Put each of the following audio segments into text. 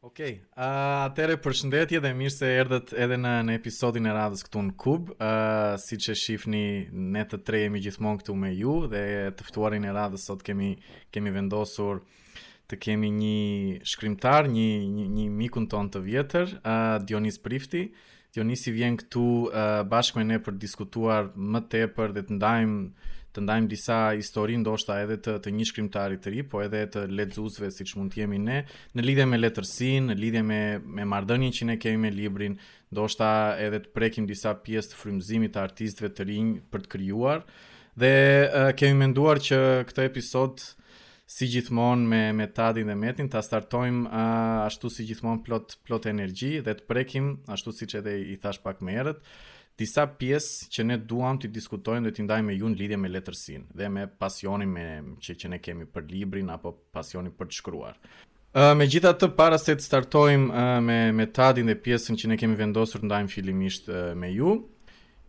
Okej, okay. uh, atere përshëndetje dhe mirë se erdhët edhe në, në episodin e radhës këtu në Kub. Uh, siç e shifni, ne të tre jemi gjithmonë këtu me ju dhe të ftuarin e radhës sot kemi, kemi vendosur të kemi një shkrimtar, një, një, një mikun tonë të vjetër, uh, Dionis Prifti, Dionisi vjen këtu uh, bashkë me ne për të diskutuar më tepër dhe të ndajmë të ndajmë disa histori ndoshta edhe të të një shkrimtari të ri, po edhe të lexuesve siç mund të jemi ne, në lidhje me letërsinë, në lidhje me me marrëdhënien që ne kemi me librin, ndoshta edhe të prekim disa pjesë të frymëzimit të artistëve të rinj për të krijuar. Dhe uh, kemi menduar që këtë episod si gjithmonë me me Tadin dhe Metin ta startojmë ashtu si gjithmonë plot plot energji dhe të prekim ashtu siç edhe i thashë pak më herët disa pjesë që ne duam t'i diskutojmë dhe t'i ndajmë me ju në lidhje me letërsinë dhe me pasionin me që që ne kemi për librin apo pasionin për të shkruar. Ë megjithatë para se të startojmë me me Tadin dhe pjesën që ne kemi vendosur të ndajmë fillimisht me ju,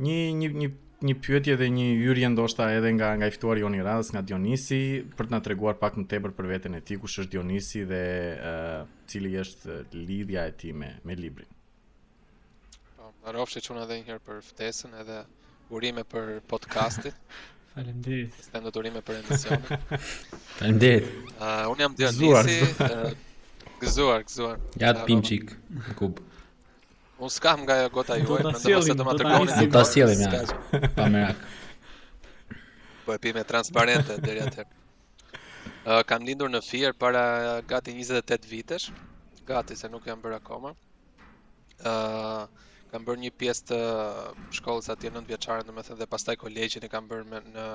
një një një një pyetje dhe një hyrje ndoshta edhe nga nga i ftuari jonë i radhës nga Dionisi për të na treguar pak më tepër për veten e tij, kush është Dionisi dhe ë uh, cili është lidhja e tij me me librin. Po, më rrofshi çuna edhe njëherë për ftesën edhe urime për podcastin. Faleminderit. Së të urime për emisionin. Faleminderit. Uh, unë jam Dionisi. Gëzuar, gëzuar. gëzuar. Ja të pimë çik, në Kub. Unë s'kam nga gota juaj, mendoj se do ma dërgoni. Do ta sjellim, ja. Pa merak. Po e pi me transparente, deri atëherë. Uh, kam lindur në Fier para gati 28 vitesh. Gati, se nuk jam bërë akoma. ë uh, kam bërë një pjesë të shkollës atje 9 vjeçare, domethënë dhe pastaj kolegjin e kam bërë me, në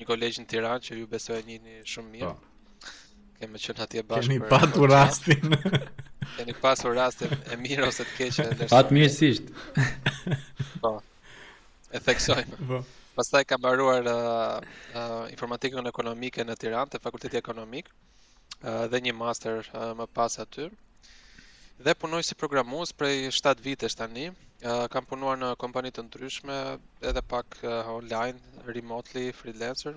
një kolegj në Tiranë që ju besoj e njihni shumë mirë. Po. Kemi qenë atje bashkë. Kemi patur rastin. Kemi pasur rastin e mirë ose të keqe ndërsa. Fatmirësisht. Po. E theksojmë. Po. Pastaj kam mbaruar uh, uh, informatikën ekonomike në Tiranë, te Fakulteti Ekonomik. dhe një master më pas aty. Dhe punoj si programues prej 7 vitesh tani. Kam punuar në kompani të ndryshme, edhe pak online, remotely, freelancer.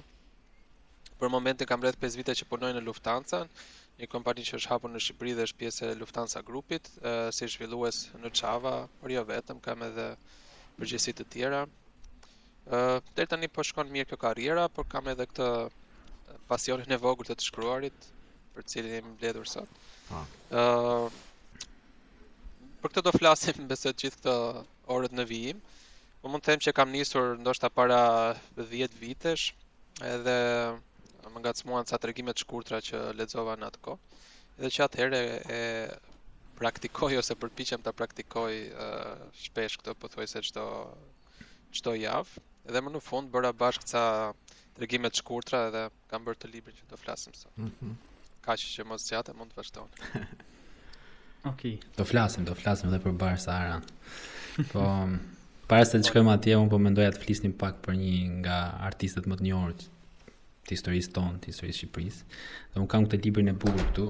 Për momentin kam rreth 5 vite që punoj në Lufthansa, një kompani që është hapur në Shqipëri dhe është pjesë e Lufthansa Grupit, si zhvillues në Java, por jo vetëm, kam edhe përgjegjësi të tjera. Deri tani po shkon mirë kjo karriera, por kam edhe këtë pasionin e vogël të të shkruarit, për të cilin jemi mbledhur sot. Po. Ëh. Për këtë do flasim besoj të gjithë këto orët në vijim. Po mund të them që kam nisur ndoshta para 10 vitesh, edhe më ngacmuan ca tregime të shkurtra që lexova në atë kohë. Dhe që atëherë e praktikoj ose përpiqem ta praktikoj uh, shpesh këtë pothuajse çdo çdo javë dhe më në fund bëra bashkë ca tregime të shkurtra edhe kam bërë këtë librin që do flasim sot. Mm -hmm. Kaq që mos zgjatem, mund të vazhdojnë. ok. Do flasim, do flasim dhe për barë sa aran. Po, para se të shkojmë atje, unë po mendoja të flisnim pak për një nga artistët më të njohur të historisë tonë, të historisë së Shqipërisë. Dhe unë kam këtë librin e bukur këtu,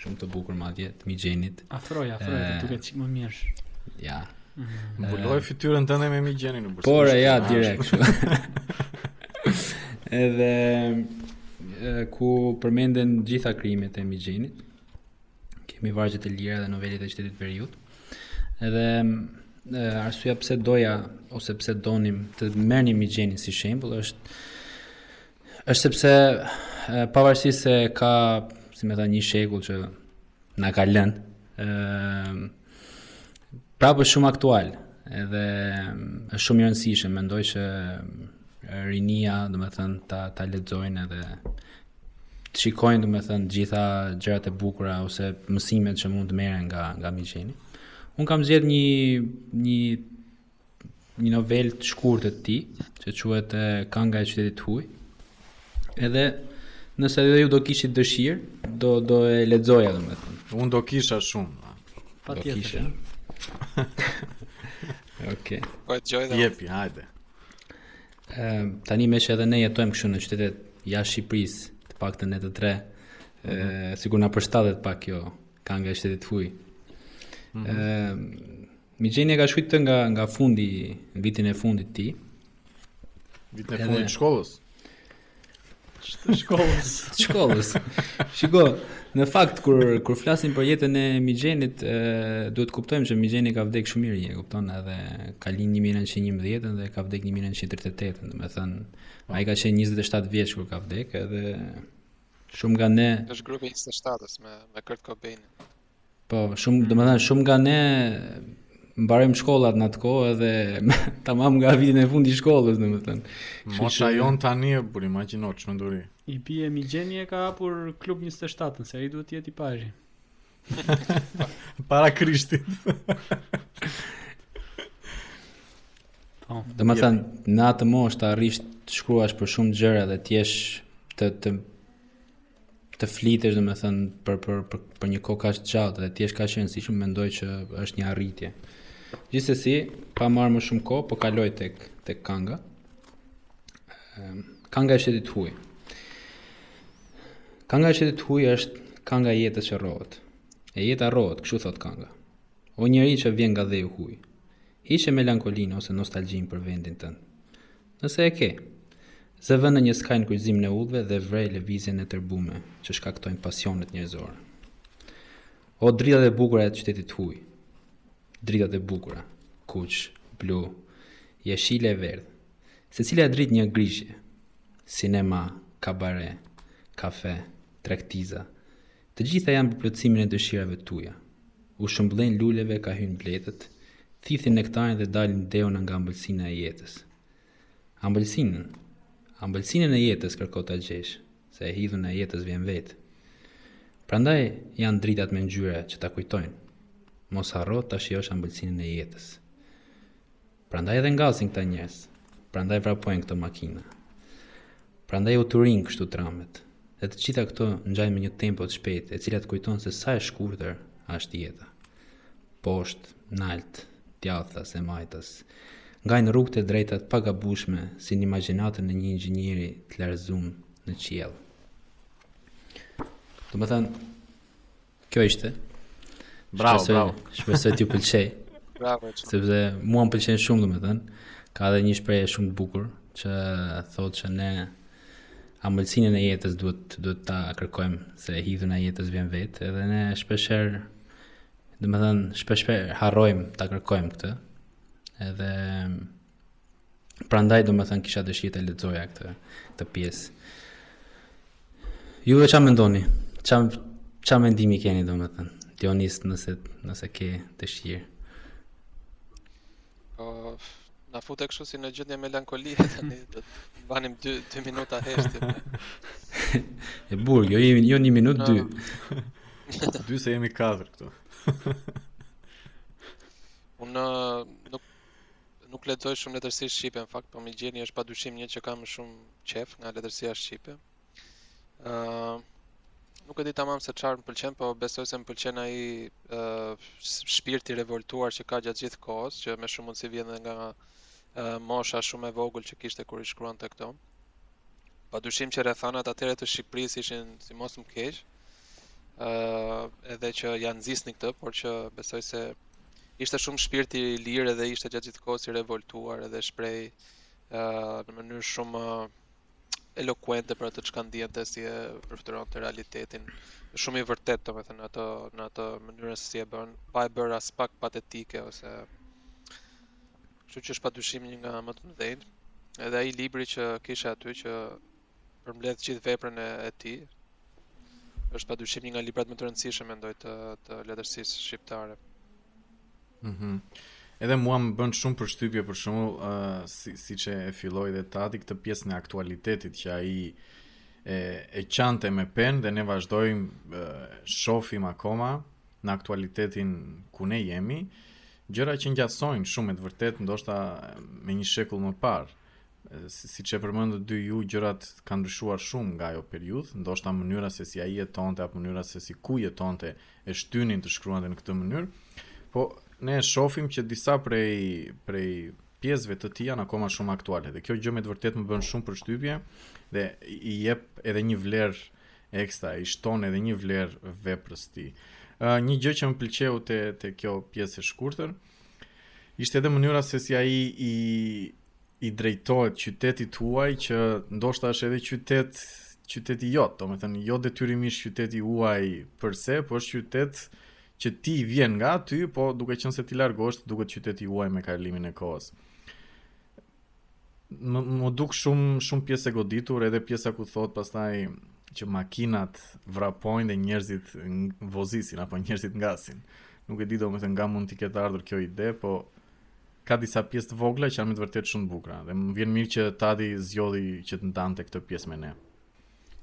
shumë të bukur madje, të Migjenit. Afroje, afroje, të duket çik më mirë. Ja. Mm. Mbuloj fytyrën tënde me Migjenin në bursë. Por ja direkt. Edhe ku përmenden të gjitha krijimet e Migjenit. Kemi Vargjet e lira dhe Novelat e qytetit të veriut. Edhe arsyeja pse doja ose pse donim të merrnim Migjenin si shembull është është sepse pavarësisht se ka, si me thënë, një shekull që na ka lënë, ë Prapë është shumë aktual, edhe është shumë i rëndësishëm, mendoj që rinia, domethënë, ta ta lexojnë edhe të shikojnë, domethënë, të gjitha gjërat e bukura ose mësimet që mund të merren nga nga Migjeni. Un kam zgjedh një një një novelë të shkurtër të tij, që quhet Kanga e qytetit të huaj. Edhe nëse edhe ju do kishit dëshirë, do do e lexoja domethënë. Unë do kisha shumë. Pa do kisha. Okej. Po e dëgjoj. Jepi, hajde. Ehm, tani meqë edhe ne jetojmë kështu në qytetet jashtë Shqipërisë, të paktën ne të tre. Ëh, mm -hmm. sikur na përshtatet pak kjo kanga e qytetit të huaj. Ëh, mm -hmm. Ehm, Migjeni e ka shkruajtur nga nga fundi në vitin e fundit të tij. Vitin e fundit të shkollës. Të shkollës. Të shkollës. Shiko, në fakt kur kur flasim për jetën e Migjenit, duhet të kuptojmë që Migjeni ka vdek shumë i ri, e kupton, edhe ka lindur 1911 dhe ka vdek 1938, domethënë po. ai ka qenë 27 vjeç kur ka vdek, edhe shumë nga ne. Është grupi i 27-s me me Kurt Cobain. Po, shumë, domethënë, shumë nga ne mbarojmë shkollat në atë kohë edhe tamam nga vitin e fundit të shkollës, domethënë. Mosha jonë tani e buri, imagjino çmenduri. I bie mi gjeni e ka hapur klub 27-ën, se ai duhet të jetë i pari. Para Krishtit. Po. Domethënë, në atë moshë të arrish të shkruash për shumë gjëra dhe të jesh të, të të flitesh domethënë për, për, për, për një kohë kaq të gjatë dhe të jesh kaq i rëndësishëm mendoj që është një arritje. Gjithsesi, pa marrë më shumë kohë, po kaloj te, te kanga. Ehm, kanga e qytetit huj. Kanga e qytetit huj është kanga e jetës që rrohet. E jeta rrohet, kështu thotë kanga. O njeri që vjen nga dheu huj. Hiqe melankolinë ose nostalgjinë për vendin tënd, nëse e ke. Zë vend në një skaj në kryqëzimin e udhëve dhe vrej lëvizjen e tërbume që shkaktojnë pasionet njerëzore. O dritat e bukura e qytetit huj. Dritat e bukura, kuq, blu, jeshile e verdhë. Secila dritë një grishje. Sinema, kabare, kafe, tregtiza. Të gjitha janë për plotësimin e dëshirave tuja. U shëmbëllejnë luleve ka hynë bletët, thithin nektarin dhe dalin dejuna nga ambëlsina e jetës. Ambëlsinën, ambëlsinën e jetës kërko ta gjesh, se e hidhun e jetës vjen vetë. Prandaj janë dritat me ngjyra që ta kujtojnë. Mos harro ta shijosh ambëlsinën e jetës. Prandaj edhe ngasin këta njerëz. Prandaj vrapojnë këto makina. Prandaj uturin kështu tramet. Dhe të gjitha këto ngjajnë me një tempo të shpejtë, e cila të kujton se sa e shkurtër ashtë jeta. Poshtë, nalt, djathtas e majtas. Ngajnë rrugët e drejta të pagabushme si në imagjinatën e një inxhinieri të lartësuem në qiell. Domethanë, Kjo ishte. Bravo, shpresoj, bravo. Shpresoj t'ju pëlqejë. bravo, që. Sepse mua më pëlqen shumë, domethënë. Ka dhe një shprehje shumë të bukur, që thotë që ne amëlsinën e jetës duhet, duhet ta kërkojmë, se hidhuna e jetës vjen vetë, edhe ne shpeshherë, domethënë, shpeshherë harrojmë ta kërkojmë këtë, edhe Prandaj domethënë kisha dëshirë të lexoja këtë, këtë pjesë. Juve ça mendoni? Ça, ça mendimi keni domethënë? Dionis nëse, nëse ke dëshirë. Po, na fute kështu si në gjendje melankolie të një, të mbanim 2 minuta heshtje. e burë, jo, jo një minutë, dy. dy se jemi katër këtu. Unë nuk Nuk lexoj shumë letërsi shqipe në fakt, po Migjeni është padyshim një që kam shumë qejf nga letërsia shqipe. Ë uh, nuk e di tamam se çfarë më pëlqen, po besoj se më pëlqen ai ë uh, shpirt i revoltuar që ka gjatë gjithë kohës, që me shumë mundësi vjen edhe nga uh, mosha shumë e vogël që kishte kur i shkruante këto. Pa dyshim që rrethanat atëhere të Shqipërisë ishin si mos më keq, uh, edhe që ia nxisnin këtë, por që besoj se ishte shumë shpirt i lirë edhe ishte gjatë gjithë kohës i revoltuar edhe shprehej uh, në mënyrë shumë uh, elokuente për atë çka ndjente si e përfytyronte realitetin. Shumë i vërtetë, domethënë ato në atë mënyrë si e bën, pa e bërë aspak patetike ose Kështu që është pa dyshim një nga më të mëdhenjtë. Edhe ai libri që kishe aty që përmbledh të gjithë veprën e, e tij është pa dyshim një nga librat më të rëndësishëm mendoj të të letërsisë shqiptare. Mhm. Mm Edhe mua më bën shumë përshtypje për shembull, uh, si siç e filloi dhe Tati këtë pjesën e aktualitetit që ai e e qante me penë dhe ne vazhdojmë uh, shofim akoma në aktualitetin ku ne jemi Gjëra që ngjasojnë shumë me të vërtetë, ndoshta me një shekull më parë. Siç e përmendët dy ju, gjërat kanë ndryshuar shumë nga ajo periudhë, ndoshta mënyra se si ai jetonte apo mënyra se si ku jetonte e shtynin të shkruante në këtë mënyrë. Po ne shohim që disa prej prej pjesëve të tij janë akoma shumë aktuale dhe kjo gjë me të vërtetë më bën shumë përshtypje dhe i jep edhe një vlerë Ekstra, i shton edhe një vlerë veprës së tij. Uh, një gjë që më pëlqeu te, te kjo pjesë e shkurtër, ishte edhe mënyra se si ai i, i drejtohet qytetit të huaj, që ndoshta është edhe qytet qyteti jot, domethënë, jo detyrimisht qytet i huaj per se, po është qytet që ti vjen nga aty, po duke qenë se ti largohesh, të duket qytet i huaj me kalimin e kohës. më, më duket shumë shumë pjesë e goditur edhe pjesa ku thotë pastaj që makinat vrapojnë dhe njerëzit vozisin apo njerëzit ngasin. Nuk e di domethënë nga mund t'i ketë ardhur kjo ide, po ka disa pjesë të vogla që janë me të vërtetë shumë të bukura dhe më vjen mirë që Tati zgjodhi që të ndante këtë pjesë me ne.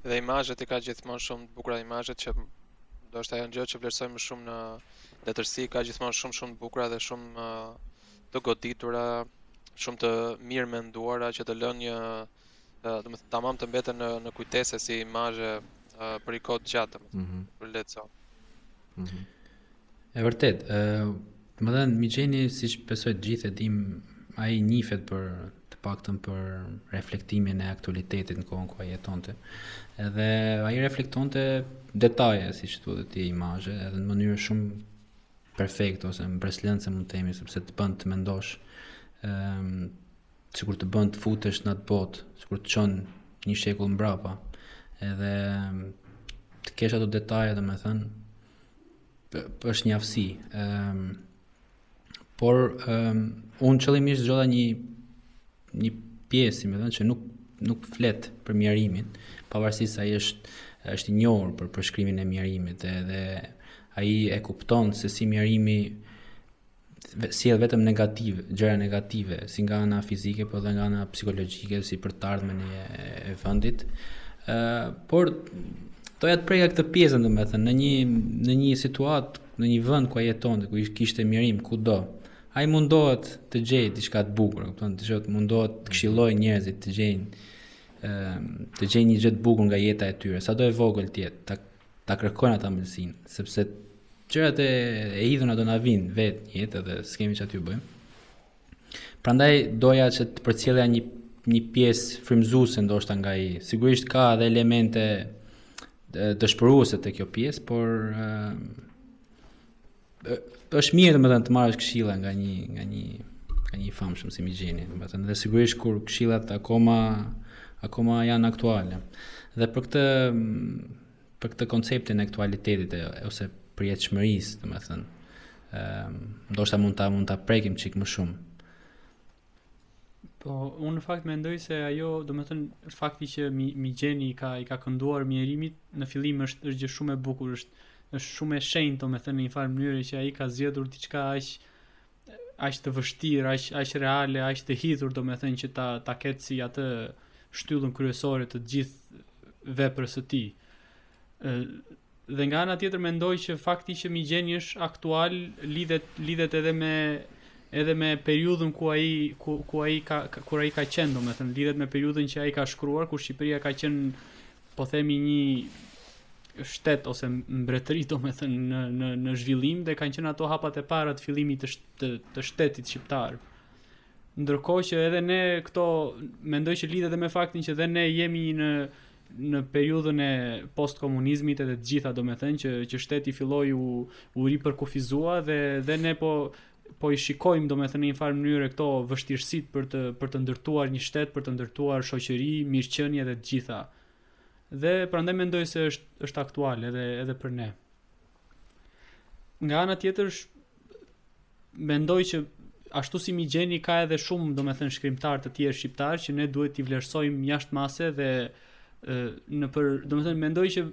Dhe imazhet i ka gjithmonë shumë të bukura imazhet që ndoshta janë gjëja që vlerësoj më shumë në letërsi, i ka gjithmonë shumë shumë të bukura dhe shumë të goditura, shumë të mirëmenduara që të lënë një do të tamam të mbeten në në kujtesë si imazhe për një kohë të gjatë, do të thotë, mm -hmm. për lexo. Mm -hmm. E vërtetë, ë domethënë Migjeni siç besoj të gjithë e dimë ai njihet për të paktën për reflektimin e aktualitetit në kohën ku ai jetonte. Edhe ai reflektonte detaje, siç the ti, imazhe, edhe në mënyrë shumë perfekte ose mbresëlënëse mund të themi sepse të bën të mendosh ë sikur të bën të futesh në atë botë, sikur të çon një shekull mbrapa. Edhe të kesh ato detaje, domethënë, është një aftësi. Ëm um, por um, unë qëllimisht zgjodha një një pjesë, domethënë që nuk nuk flet për mjerimin, pavarësisht se ai është është i njohur për përshkrimin e mjerimit dhe dhe ai e kupton se si mjerimi sjell vetëm negative, gjëra negative, si nga ana fizike, por edhe nga ana psikologjike, si për të ardhmen e, e vendit. Ë, por doja të prekja këtë pjesën, domethënë, në një në një situatë, në një vend ku ai jetonte, ku kishte mjerim kudo. Ai mundohet të gjejë diçka të bukur, kupton, të thotë mundohet të këshillojë njerëzit të gjejnë ë të gjejnë një gjë të bukur nga jeta e tyre, sado e vogël të jetë, ta Ta kërkojnë atë ëmbëlsinë, sepse gjërat e e hidhura do na vijnë vetë në jetë dhe s'kemi ça t'ju bëjmë. Prandaj doja që të përcjellja një një pjesë frymëzuese ndoshta nga ai. Sigurisht ka edhe elemente dëshpëruese te kjo pjesë, por është mirë domethënë të marrësh këshilla nga një nga një nga një i famshëm si Migjeni, domethënë dhe sigurisht kur këshillat akoma akoma janë aktuale. Dhe për këtë për këtë konceptin e aktualitetit e, ose përjetshmërisë, domethënë, ë ndoshta mund ta mund ta prekim çik më shumë. Po, unë në fakt mendoj se ajo, domethënë, fakti që Mi, Migjeni i ka, i ka kënduar mjerimit, në fillim është, është gjë shumë e bukur, është, është shumë e shenjtë, domethënë, në një farë mënyre që ai ka zgjedhur diçka aq aq të vështirë, aq aq reale, aq të hidhur, domethënë që ta ta ketë si atë shtyllën kryesore të gjithë veprës së tij. Dhe nga ana tjetër mendoj që fakti që Migjeni është aktual lidhet lidhet edhe me edhe me periudhën ku ai ku ku ai ka kur ai ka qenë, domethënë lidhet me periudhën që ai ka shkruar kur Shqipëria ka qenë po themi një shtet ose mbretëri domethënë në në në zhvillim dhe kanë qenë ato hapat e para të fillimit të, të, të shtetit shqiptar. Ndërkohë që edhe ne këto mendoj që lidhet edhe me faktin që dhe ne jemi në në periudhën e postkomunizmit edhe të gjitha domethënë që, që shteti filloi u, u ripërkufizua dhe, dhe ne po po i shikojmë domethënë në një farë mënyre këto vështirësitë për të, për të ndërtuar një shtet, për të ndërtuar shoqëri, mirëqenie dhe të gjitha. Dhe prandaj mendoj se është, është aktual edhe, edhe për ne. Nga ana tjetër mendoj që ashtu si Migjeni ka edhe shumë, domethënë shkrimtar të tjerë shqiptar që ne duhet t'i vlerësojmë jashtë mase dhe nëpër, domethënë mendoj që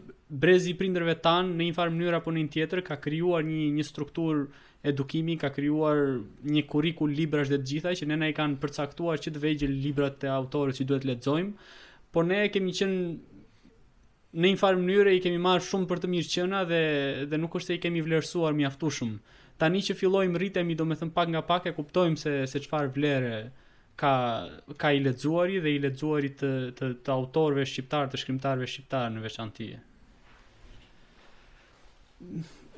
brezi i prindërve tanë në një farë mënyre apo në një tjetër ka krijuar një një strukturë edukimi, ka krijuar një kurrikul librash dhe të gjitha që ne na i kanë përcaktuar që të vegjël librat e autorëve që duhet të lexojmë, por ne kemi qenë në një farë mënyre i kemi marrë shumë për të mirëqena dhe, dhe nuk është se i kemi vlerësuar mjaftueshëm. Tani që fillojmë rritemi, domethënë pak nga pak e kuptojmë se, se çfarë vlere ka, ka i lexuari dhe i lexuari të, të, të autorëve shqiptarë, të shkrimtarëve shqiptarë në veçanti.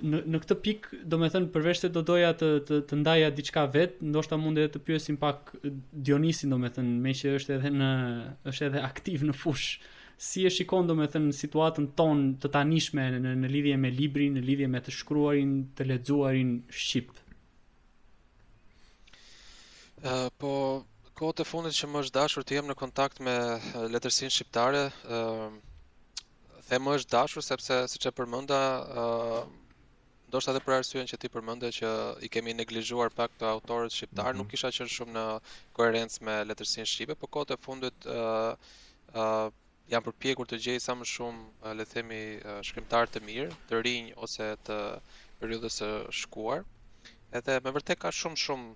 në në këtë pikë, domethënë përveç se do doja të të, të ndaja diçka vetë, ndoshta mund edhe të pyesim pak Dionisin, domethënë meqë është edhe në është edhe aktiv në fushë. Si e shikon domethënë situatën tonë të tanishme në në lidhje me librin, në lidhje me të shkruarin, të lexuarin shqip? Uh, po kohët e fundit që më është dashur të jem në kontakt me letërsinë shqiptare, uh, them më është dashur sepse siç e përmenda, ë uh, ndoshta edhe për arsyen që ti përmende që i kemi neglizhuar pak të autorët shqiptarë, mm -hmm. nuk kisha qenë shumë në koherencë me letërsinë shqipe, por kohët e fundit ë uh, ë uh, jam përpjekur të gjej sa më shumë, uh, le të themi, uh, shkrimtarë të mirë, të rinj ose të periudhës së shkuar. Edhe me vërtet ka shumë shumë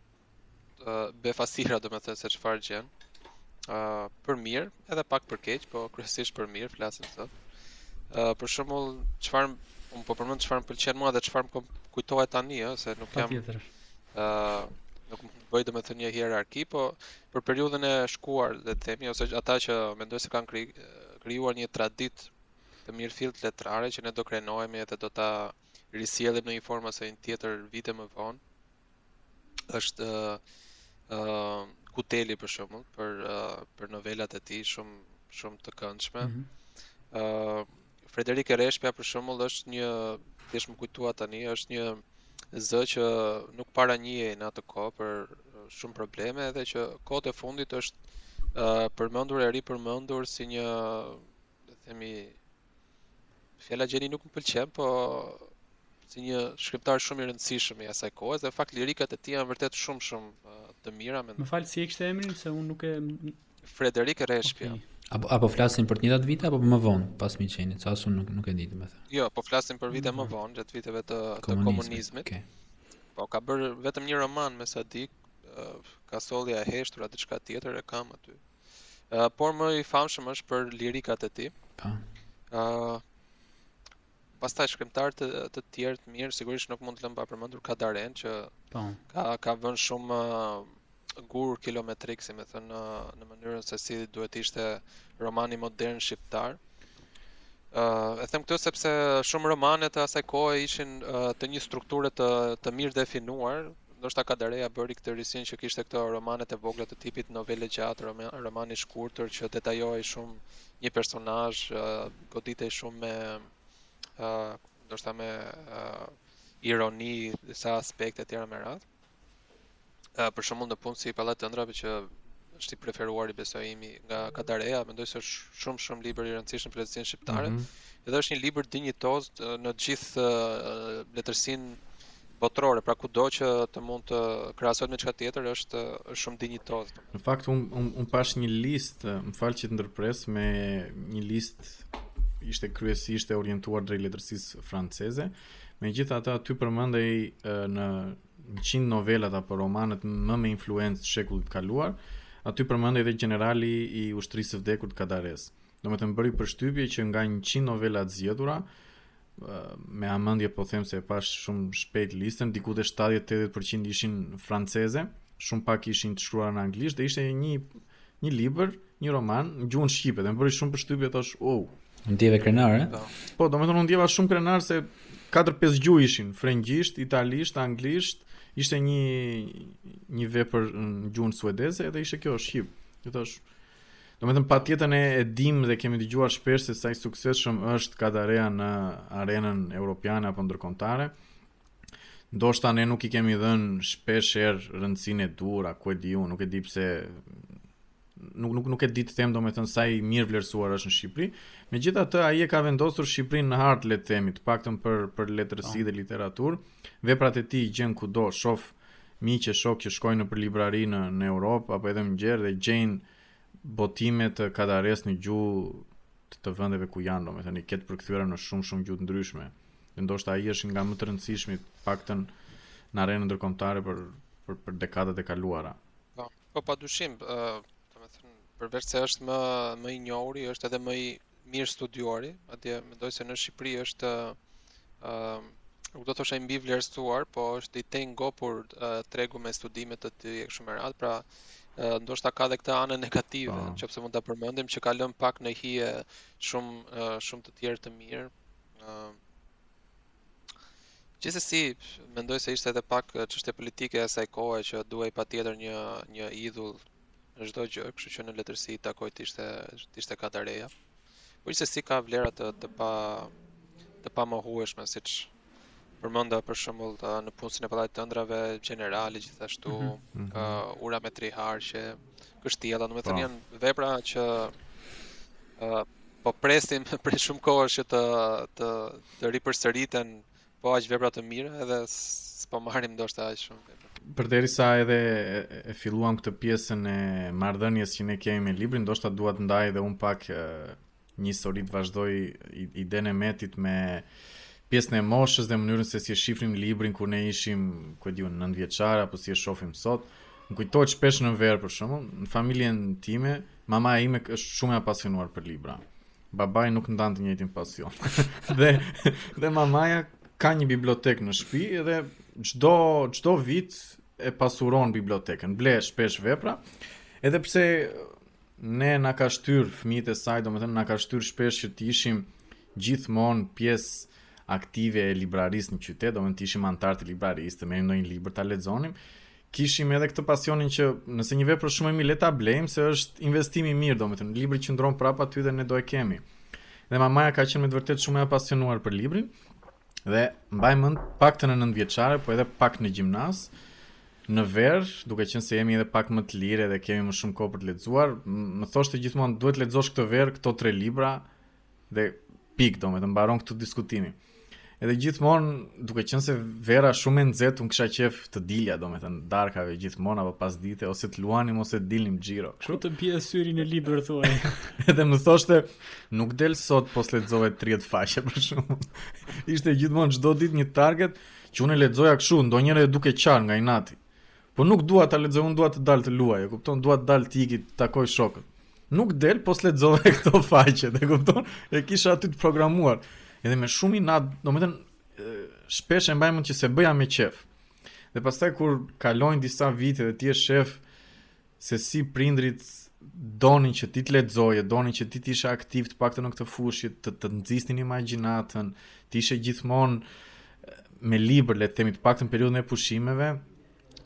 befasira domethënë se çfarë gjen për mirë edhe pak për keq po kryesisht për mirë flasim sot për shembull çfarë unë po përmend çfarë më pëlqen mua dhe çfarë më kujtohet tani jo, se nuk jam nuk më bëj domethënë një hierarki po për periudhën e shkuar le të themi ose ata që mendoj se kanë krijuar një traditë të mirë filt letrare që ne do krenohemi edhe do ta risjellim në një formë ose një tjetër vite më vonë është ë uh, Kuteli për shembull për uh, për novelat e tij shumë shumë të këndshme. ë mm -hmm. uh, Frederik Rreshpja për shembull është një thjesht më kujtua tani, është një zë që nuk para njihej në atë kohë për shumë probleme edhe që kohët e fundit është uh, përmendur e ripërmendur si një le të themi Fjala gjeni nuk më pëlqen, po si një shkrimtar shumë i rëndësishëm i asaj kohe dhe në fakt lirikat e tij janë vërtet shumë shumë të mira mendoj. Më fal si e kishte emrin se unë nuk e... Frederik Rreshpja. Okay. Apo apo flasim për të njëjtat vite apo më vonë pas Migjenit, se as unë nuk nuk e di domethënë. Jo, po flasim për vite më mhm. vonë, gjatë viteve të të komunizmit. Okay. Po ka bërë vetëm një roman me sa di, Kasollja e heshtur a diçka të tillë e kam aty. Uh, por më i famshëm është për lirikat e tij. Po. Ëh. Uh, pastaj shkrimtarë të, të tjerë të mirë, sigurisht nuk mund të lëmë pa përmendur Kadaren që po. ka ka vënë shumë uh, gur kilometrik, si me thënë, në, në mënyrën se si duhet të ishte romani modern shqiptar. Uh, e them këtë sepse shumë romane të asaj kohe ishin uh, të një strukture të, të mirë definuar, ndoshta Kadareja bëri këtë risin që kishte këto romanet e vogla të tipit novelë e gjatë, roman i shkurtër që detajohej shumë një personazh, uh, goditej shumë me uh, ndoshta me uh, ironi disa aspekte e tjera me radhë. Uh, për shembull në punë si Pallati i ëndrrave që është i preferuari besoj imi nga Kadareja, mendoj se është shumë shumë libër i rëndësishëm për letërsinë shqiptare. Mm -hmm. Edhe është një libër dinjitoz në gjithë letërsinë botërore, pra kudo që të mund të krahasohet me diçka tjetër është është shumë dinjitoz. Në fakt un un, un pash një listë, më fal që të ndërpres me një listë ishte kryesisht e orientuar drejt letërsisë franceze. Ëh, Megjithatë, aty përmendej në 100 novelat apo romanet më me influencë të shekullit të kaluar, aty përmendej edhe Gjenerali i ushtrisë së vdekur të Kadares. Domethënë më bëri përshtypje që nga 100 novela të zgjedhura, me hamendje po them se e pash shumë shpejt listën, diku te 70-80% ishin franceze, shumë pak ishin të shkruara në anglisht dhe ishte një Një libër, një roman, në gjuhën shqipe, dhe më bëri shumë përshtypje thash, wow. U ndjeve krenar, e? Po, po domethënë u ndjeva shumë krenar se 4-5 gjuhë ishin, frëngjisht, italisht, anglisht, ishte një një vepër në gjuhën suedeze edhe ishte kjo shqip. Dhe thash, domethënë patjetër e, e dimë dhe kemi dëgjuar shpesh se sa i suksesshëm është Kadarea në arenën europiane apo ndërkombëtare. ndoshta ne nuk i kemi dhënë shpesh herë rëndësinë e duhur, a ku e di unë, nuk e di pse nuk nuk nuk e di të them domethënë sa i mirë vlerësuar është në Shqipëri. Megjithatë ai e ka vendosur Shqipërinë në hartë le të themi, të paktën për për letërsi dhe literaturë. Veprat e tij gjen kudo, shof miq e shok që shkojnë nëpër librari në në Europë apo edhe më gjerë dhe gjejnë botime të Kadares në gjuhë të, të vendeve ku janë, domethënë i ke të përkthyera në shumë shumë gjuhë të ndryshme. Dhe ndoshta ai është nga më të rëndësishmit, të paktën në arenën ndërkombëtare për për për dekadat e kaluara. Po, po padyshim, ë, uh, domethënë përveç se është më më i njohuri, është edhe më i mirë studiuari, madje mendoj se në Shqipëri është ë uh, nuk do të thosha i mbi vlerësuar, po është i tejngopur uh, tregu me studime të tij e kështu me radhë, pra uh, ndoshta ka dhe këtë anë negative, po. nëse mund ta përmendim, që ka lënë pak në hije shumë, uh, shumë të tjerë të mirë, Gjithsesi, mendoj se ishte edhe pak çështje politike e asaj kohe që duhej patjetër një një idhull në çdo gjë, kështu që në letërsi i takoi të ishte të ishte Kadareja. Po gjithsesi ka vlera të të pa të pamohueshme siç Përmenda për shembull Nëpunësin e Pallatit të Ëndrrave, Gjenerali gjithashtu, mm -hmm. uh, Ura me tri harqe, kështjella, domethënë po. janë vepra që uh, po presim prej shumë kohësh që të të të ripërsëriten po aq vepra të mira edhe s'po marrim ndoshta aq shumë. Përderisa edhe e filluam këtë pjesën e marrëdhënies që ne kemi me librin, ndoshta dua të ndaj edhe unë pak Një histori të vazhdoj idenë e Metit me pjesën e moshës dhe mënyrën se si e shihnim librin kur ne ishim, ku e di unë, 9 vjeçar apo si e shohim sot. Më kujtohet shpesh në verë për shembull, në familjen time, mamaja ime është shumë e apasionuar për libra. Babai nuk ndan të njëjtin pasion. dhe dhe mamaja ka një bibliotekë në shtëpi dhe çdo çdo vit e pasuron bibliotekën, ble shpesh vepra. Edhe pse ne na ka shtyr fëmijët e saj, domethënë na ka shtyr shpesh që të ishim gjithmonë pjesë aktive e librarisë në qytet, domethënë të ishim anëtarë të librarisë, të merrnim ndonjë libër ta lexonim. Kishim edhe këtë pasionin që nëse një vepër shumë e mirë le ta blejmë se është investim i mirë, domethënë libri qëndron prapë aty dhe ne do e kemi. Dhe mamaja ka qenë me të vërtetë shumë e apasionuar për librin. Dhe mbaj mend të paktën në nëntëvjeçare, po edhe pak në gjimnaz, në verë, duke qenë se jemi edhe pak më të lirë dhe kemi më shumë kohë për të lexuar, më thoshte gjithmonë duhet të lexosh këtë verë këto tre libra dhe pikë, domethënë mbaron këtu diskutimi. Edhe gjithmonë, duke qenë se vera shumë e nxehtë, un kisha qef të dilja, domethënë darkave gjithmonë apo pasdite ose të luanim ose të dilnim xhiro. Kështu të bie syri në libër thuaj. edhe më thoshte, Nuk del sot po s'lexove 30 faqe për shembull. Ishte gjithmonë çdo ditë një target që unë lexoja kështu, ndonjëherë duke qarë nga inati. Po nuk dua ta lexoj, unë dua të dal të luaj, e kupton? Dua të dal të iki, të takoj shokët. Nuk del po s'lexove këto faqe, e kupton? E kisha aty të programuar. Edhe me shumë inat, domethënë shpesh e mbaj mend që s'e bëja me qef. Dhe pastaj kur kalojnë disa vite dhe ti e shef, se si prindërit donin që ti të lexoje, donin që ti të ishe aktiv të paktën në këtë fushë, të të nxisnin imagjinatën, të ishe gjithmonë eh, me libër, le të themi të paktën periudhën e pushimeve,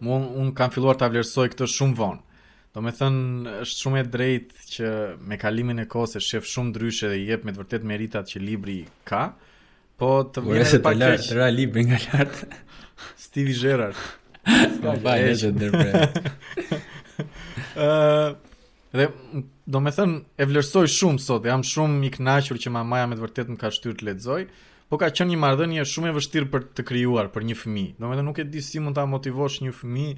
mua un, un kam filluar ta vlerësoj këtë shumë vonë. Do me thënë, është shumë e drejtë që me kalimin e kohës e shef shumë ndryshe dhe i jep me të vërtetë meritat që libri ka, Po të vjen edhe pak keq. Të ra libri nga lart. Steve Gerrard. S'ka pa që ndërpre. Uh, dhe do me thënë e vlerësoj shumë sot, jam shumë i kënaqur që mamaja me të vërtetë më ka shtyrë të lexoj, po ka qenë një marrëdhënie shumë e vështirë për të krijuar për një fëmijë. Do me thënë nuk e di si mund ta motivosh një fëmijë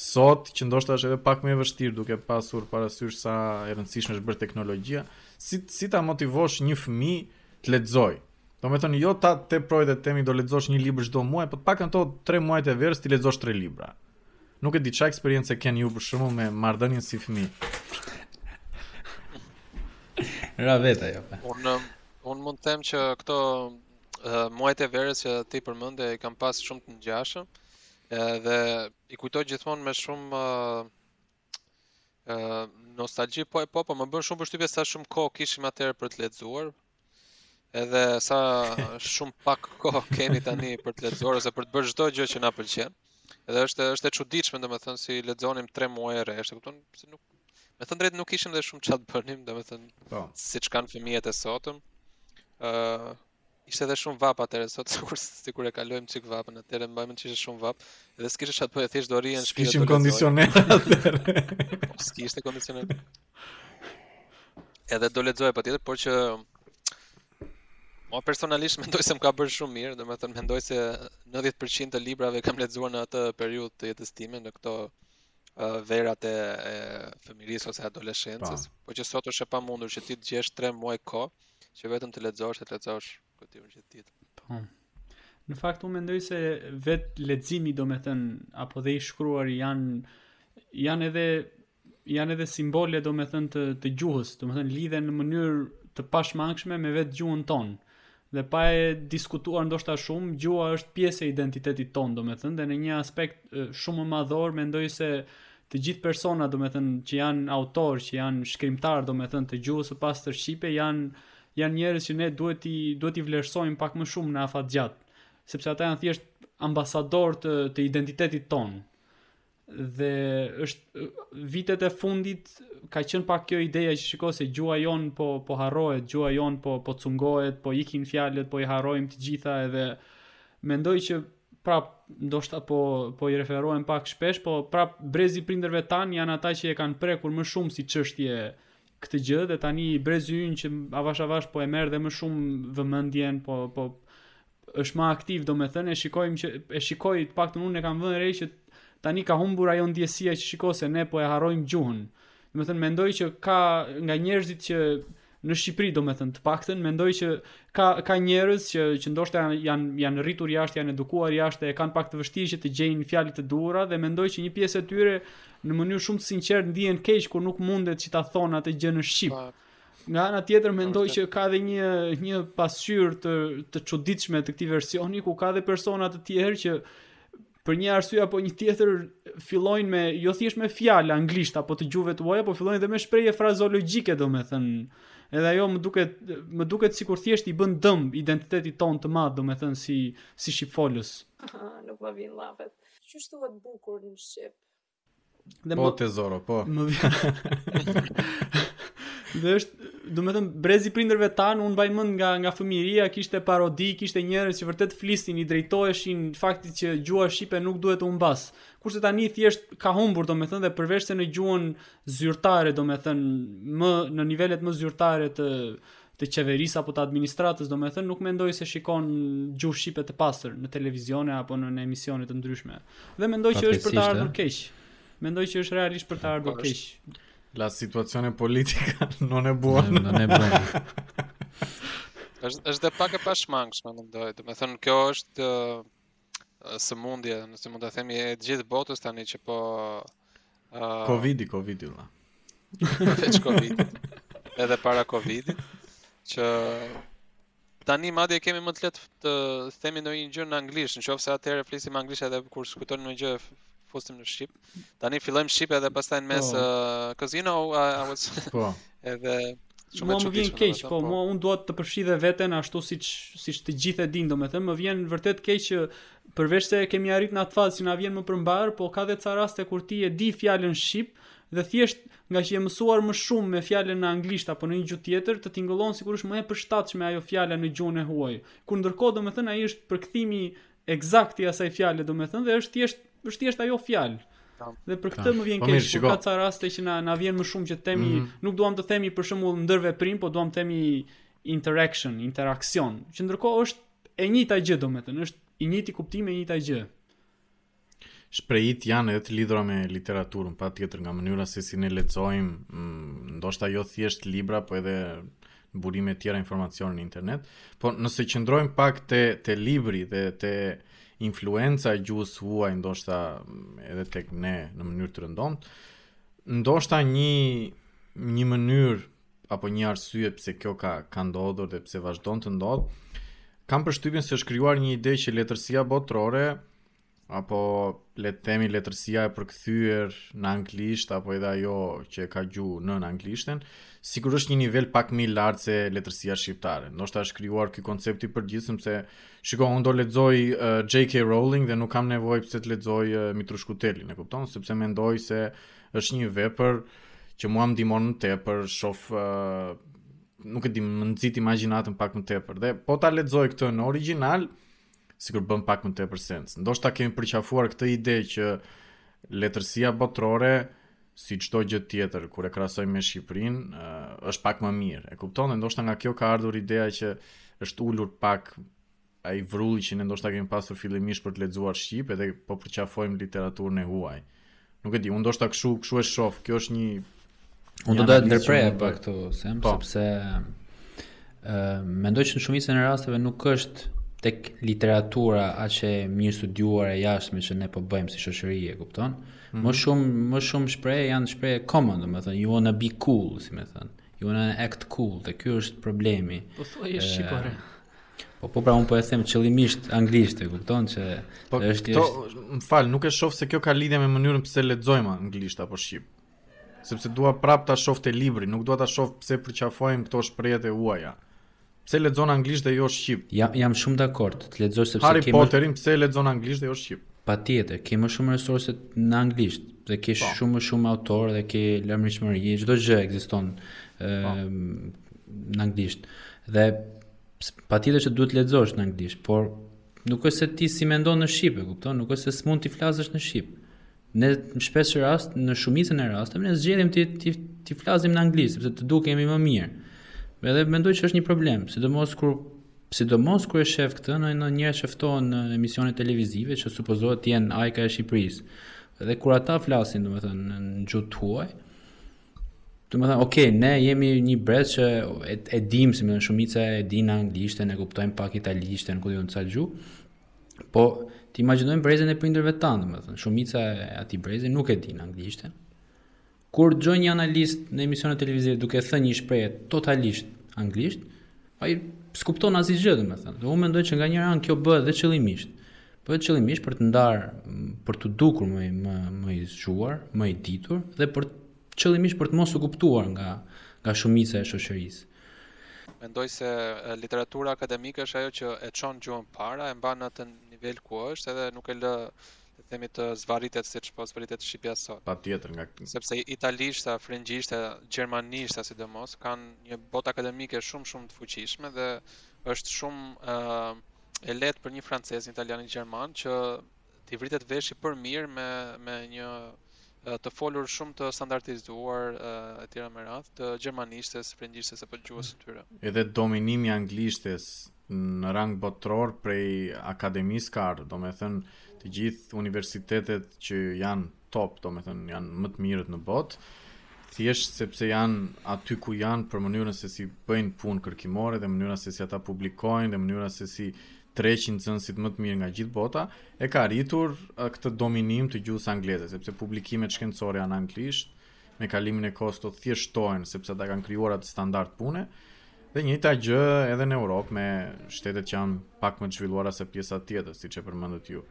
sot që ndoshta është edhe pak më e vështirë duke pasur parasysh sa e rëndësishme është bërë teknologjia, si si ta motivosh një fëmijë të lexoj. Do me thënë, jo ta teprojmë dhe të themi do lexosh një libër çdo muaj, po të paktën ato tre muajt e verës t'i lexosh tre libra. Nuk e di çfarë eksperiencë keni ju për shembull me marrëdhënien si fëmijë. Ra vetë ajo. Unë um, unë mund të them që këto uh, muajt e verës që ti përmende i kam pas shumë të ngjashëm. Edhe i kujtoj gjithmonë me shumë uh, Uh, nostalgji po e po, po më bën shumë përshtypje sa shumë kohë kishim atëherë për të lexuar. Edhe sa shumë pak kohë kemi tani për të lexuar ose për të bërë çdo gjë që na pëlqen. Edhe është është e çuditshme domethënë si lexonim 3 muaj rresht, e kupton? Se nuk me thënë drejtën nuk kishim dhe shumë ça të bënim, domethënë po. siç kanë fëmijët e sotëm. Ëh, uh, Ishte edhe shumë vapë atëherë sot sikur sikur e kalojmë çik vapën atëherë mbaj mend që ishte shumë vapë dhe s'kishte ça të bëje thjesht do rrije në shtëpi. Kishim kondicioner atëherë. Po, s'kishte kondicioner. Edhe do lexoje patjetër, por që Mo personalisht mendoj se më ka bërë shumë mirë, domethënë mendoj se 90% të librave kam lexuar në atë periudhë të jetës sime në këto uh, verat e, e fëmijërisë ose adoleshencës, po. po që sot është e pamundur që ti të gjesh 3 muaj kohë Që vetëm të lexosh e të lexosh gjithë ditën. Po. Në fakt unë mendoj se vetë leximi do me thënë, apo dhe e shkruara janë, janë edhe janë edhe simbole do me thënë të, të gjuhës, do me thënë lidhen në mënyrë të pashmangshme me vetë gjuhën tonë. Dhe pa e diskutuar ndoshta shumë, gjuha është pjesë e identitetit tonë, do me thënë, dhe në një aspekt shumë më madhor, mendoj se të gjithë persona, do me thënë, që janë autorë, që janë shkrimtarë, do me thënë, të gjuhës së pastër shqipe, janë janë njerëz që ne duhet t'i duhet t'i vlerësojmë pak më shumë në afatgjatë, sepse ata janë thjesht ambasadorë të të identitetit tonë. Dhe është vitet e fundit ka qenë pak kjo ideja që shiko se gjuha jonë po po harrohet, gjuha jonë po po cungohet, po ikin fjalët, po i harrojmë të gjitha edhe mendoj që prapë ndoshta po po i referohem pak shpesh, po prapë brezi i prindërve tanë janë ata që e kanë prekur më shumë si çështje këtë gjë dhe tani brezi ynë që avash avash po e merr dhe më shumë vëmendjen, po po është më aktiv, domethënë e shikojmë që e shikoj të paktën unë e kam vënë re që tani ka humbur ajo ndjesia që shiko se ne po e harrojmë gjuhën. Domethënë mendoj që ka nga njerëzit që në Shqipëri domethënë të paktën mendoj që ka ka njerëz që që ndoshta janë janë janë rritur jashtë, janë edukuar jashtë e kanë pak të vështirë që të gjejnë fjalë të duhura dhe mendoj që një pjesë e tyre në mënyrë shumë të sinqertë ndihen keq kur nuk mundet që ta thonë atë gjë në shqip. Nga ana tjetër mendoj që ka edhe një një pasqyrë të të çuditshme të këtij versioni ku ka edhe persona të tjerë që për një arsye apo një tjetër fillojnë me jo thjesht me fjalë anglisht apo të gjuhëve të huaja, po fillojnë edhe me shprehje frazeologjike, domethënë. Edhe ajo më duket më duket sikur thjesht i bën dëm identitetit tonë të madh, domethënë si si shqipfolës. Nuk më vijnë llafet. Qysh thuhet bukur në shqip? Dhe po më... te zoro, po. Më vjen. dhe është, domethënë, brezi i prindërve tanë, unë mbaj mend nga nga fëmijëria, kishte parodi, kishte njerëz që vërtet flisnin, i drejtoheshin faktit që gjuha shqipe nuk duhet të humbasë. Kurse tani thjesht ka humbur, domethënë, dhe përveçse në gjuhën zyrtare, domethënë, më në nivelet më zyrtare të të qeverisë apo të administratës, domethënë nuk mendoj se shikon gjuhë shqipe të pastër në televizione apo në, në emisione të ndryshme. Dhe mendoj që është për të ardhur keq. Mendoj që është realisht për të po, ardhur keq. La situazione politica non è buona. Non è buona. Është është pak e pashmangshme mendoj. Domethënë kjo është sëmundje, nëse mund ta themi e gjithë botës tani që po uh, Covidi, Covidi la. Veç Covidi. Edhe para Covidit që tani madje kemi më të lehtë të themi ndonjë gjë në anglisht, në qoftë se atëherë flisim anglisht edhe kur s'kujtonim një gjë fustim në shqip. Tani fillojmë shqip edhe pastaj në mes po. uh, cuz you know I, I was po. edhe shumë më vjen keq, po, po. mua unë dua të përfshij dhe veten ashtu siç siç të gjithë e dinë, domethënë më vjen vërtet keq që përveçse kemi arrit në atë fazë që na vjen më për mbarë, po ka dhe ca raste kur ti e di fjalën shqip dhe thjesht ngaqë je mësuar më shumë me fjalën në anglisht apo në një gjuhë tjetër, të tingëllon sigurisht më e përshtatshme ajo fjala në gjuhën e huaj. Kur ndërkohë domethënë ai është përkthimi ekzakt i asaj fjale, domethënë, dhe është thjesht, është thjesht ajo fjalë. Dhe për këtë më vjen po keq, por ka ca raste që na na vjen më shumë që të themi, mm -hmm. nuk duam të themi për shembull ndërveprim, po duam të themi interaction, interaksion, që ndërkohë është e njëjta gjë, domethënë, është i njëjti kuptim e njëjta gjë. Shprehitë janë edhe të lidhura me literaturën, patjetër nga mënyra se si ne lexojmë, mm, ndoshta jo thjesht libra, po edhe burime tjera informacioni në internet, po nëse qëndrojmë pak te, te libri dhe te influenca e gjuhës huaj, ndoshta mm, edhe tek ne në mënyrë të rëndomtë, ndoshta një, një mënyrë apo një arsye pse kjo ka, ka ndodhur dhe pse vazhdon të ndodhë, kam përshtypjen se është krijuar një ide që letërsia botërore apo le të themi letërsia e përkthyer në anglisht apo edhe ajo që ka gjuhë nënë anglishten, sigurisht është një nivel pak më i lartë se letërsia shqiptare. Ndoshta është krijuar ky koncept i përgjithshëm se shiko unë do lexoj uh, JK Rowling dhe nuk kam nevojë pse të lexoj uh, Mitrush Kutelin, e kupton? Sepse mendoj se është një vepër që mua më ndihmon më tepër, shof uh, nuk e di, më nxit imagjinatën pak më tepër. Dhe po ta lexoj këtë në origjinal, sikur bën pak më tepër sens. Ndoshta kemi përqafuar këtë ide që letërsia botërore si çdo gjë tjetër kur e krahasojmë me Shqipërinë uh, është pak më mirë. E kupton? Dhe ndoshta nga kjo ka ardhur ideja që është ulur pak ai vrulli që ne ndoshta kemi pasur fillimisht për të lexuar shqip edhe po përqafojmë literaturën e huaj. Uh, Nuk e di, unë ndoshta kështu, kështu e shoh. Kjo është një Unë do të ndërpres pak këtu, sem, po. sepse ë mendoj që në shumicën e rasteve nuk është tek literatura aq e mirë studiuar e jashtme që ne po bëjmë si shoqëri, e kupton? Mm -hmm. Më shumë më shumë shprehje janë shprehje common, domethënë you wanna be cool, si me thënë. You wanna act cool, dhe ky është problemi. Po thua je shqipore. Po po pra un po e them qëllimisht anglisht, e kupton që po, është këto, është më fal, nuk e shoh se kjo ka lidhje me mënyrën pse lexojmë anglisht apo shqip. Sepse dua prap ta shoh te libri, nuk dua ta shoh pse përqafojmë këto shprehje të huaja. Pse lexon anglisht dhe jo shqip? Jam, jam shumë dakord, të lexosh sepse Harry kemi Harry Potterin pse lexon anglisht dhe jo shqip? Patjetër, ke më shumë resurse në anglisht dhe ke po. shumë më shumë autorë dhe ke larmishmëri, çdo gjë ekziston. Ëm po. në anglisht. Dhe patjetër që duhet të lexosh në anglisht, por nuk është se ti s'i mendon në shqip, e kupton? Nuk është se s'mund të flasësh në shqip. Ne në shpesh rast, në shumicën e rasteve ne zgjedhim t'i t'i t'i flasim në anglisht sepse të dukemi më mirë. Edhe mendoj që është një problem, sidomos kur sidomos kur e shef këtë në në njerëz që ftohen në emisione televizive që supozohet të jenë ajka e Shqipërisë. Dhe kur ata flasin, domethënë në gjuhë të huaj, Domethënë, ok, ne jemi një brez që e, e dimë, si me thënë, shumica e din anglishten, e kuptojmë pak italishten, ku diun ca gjuhë. Po të imagjinojmë brezin e prindërve tanë, domethënë, shumica e atij brezi nuk e din anglishten. Kur dëgjon një analist në emisione televizive duke thënë një shprehje totalisht anglisht, Ai s'kupton asgjë gjë, domethënë. Dhe unë mendoj që nga njëra anë kjo bëhet dhe qëllimisht. Bëhet qëllimisht për të ndarë, për t'u dukur më më më i zgjuar, më i ditur dhe për qëllimisht për të mos u kuptuar nga nga shumica e shoqërisë. Mendoj se literatura akademike është ajo që e çon gjuhën para, e mban në atë nivel ku është, edhe nuk e lë të themi të zvarritet siç po zvarritet shqipja sot. Patjetër, sepse italishta, frëngjishta, gjermanishta sidomos kanë një botë akademike shumë shumë të fuqishme dhe është shumë ë uh, e lehtë për një francez, një italian, një gjerman që t'i vritet veshi për mirë me me një të folur shumë të standardizuar e me radhë të gjermanishtes, frëngjishtes apo të gjuhës së tyre. Edhe dominimi i anglishtes në rang botëror prej akademisë ka ardhur, domethënë të gjithë universitetet që janë top, domethënë janë më të mirët në botë, thjesht sepse janë aty ku janë për mënyrën se si bëjnë punë kërkimore dhe mënyra se si ata publikojnë dhe mënyra se si tërheqin nxënësit më të mirë nga gjithë bota, e ka rritur këtë dominim të gjuhës angleze, sepse publikimet shkencore janë anglisht, me kalimin e kohës të thjeshtohen, sepse ata kanë krijuar atë standard pune, dhe e njëjta gjë edhe në Europë me shtetet që janë pak më të zhvilluara se pjesa tjetër, siç e përmendët ju.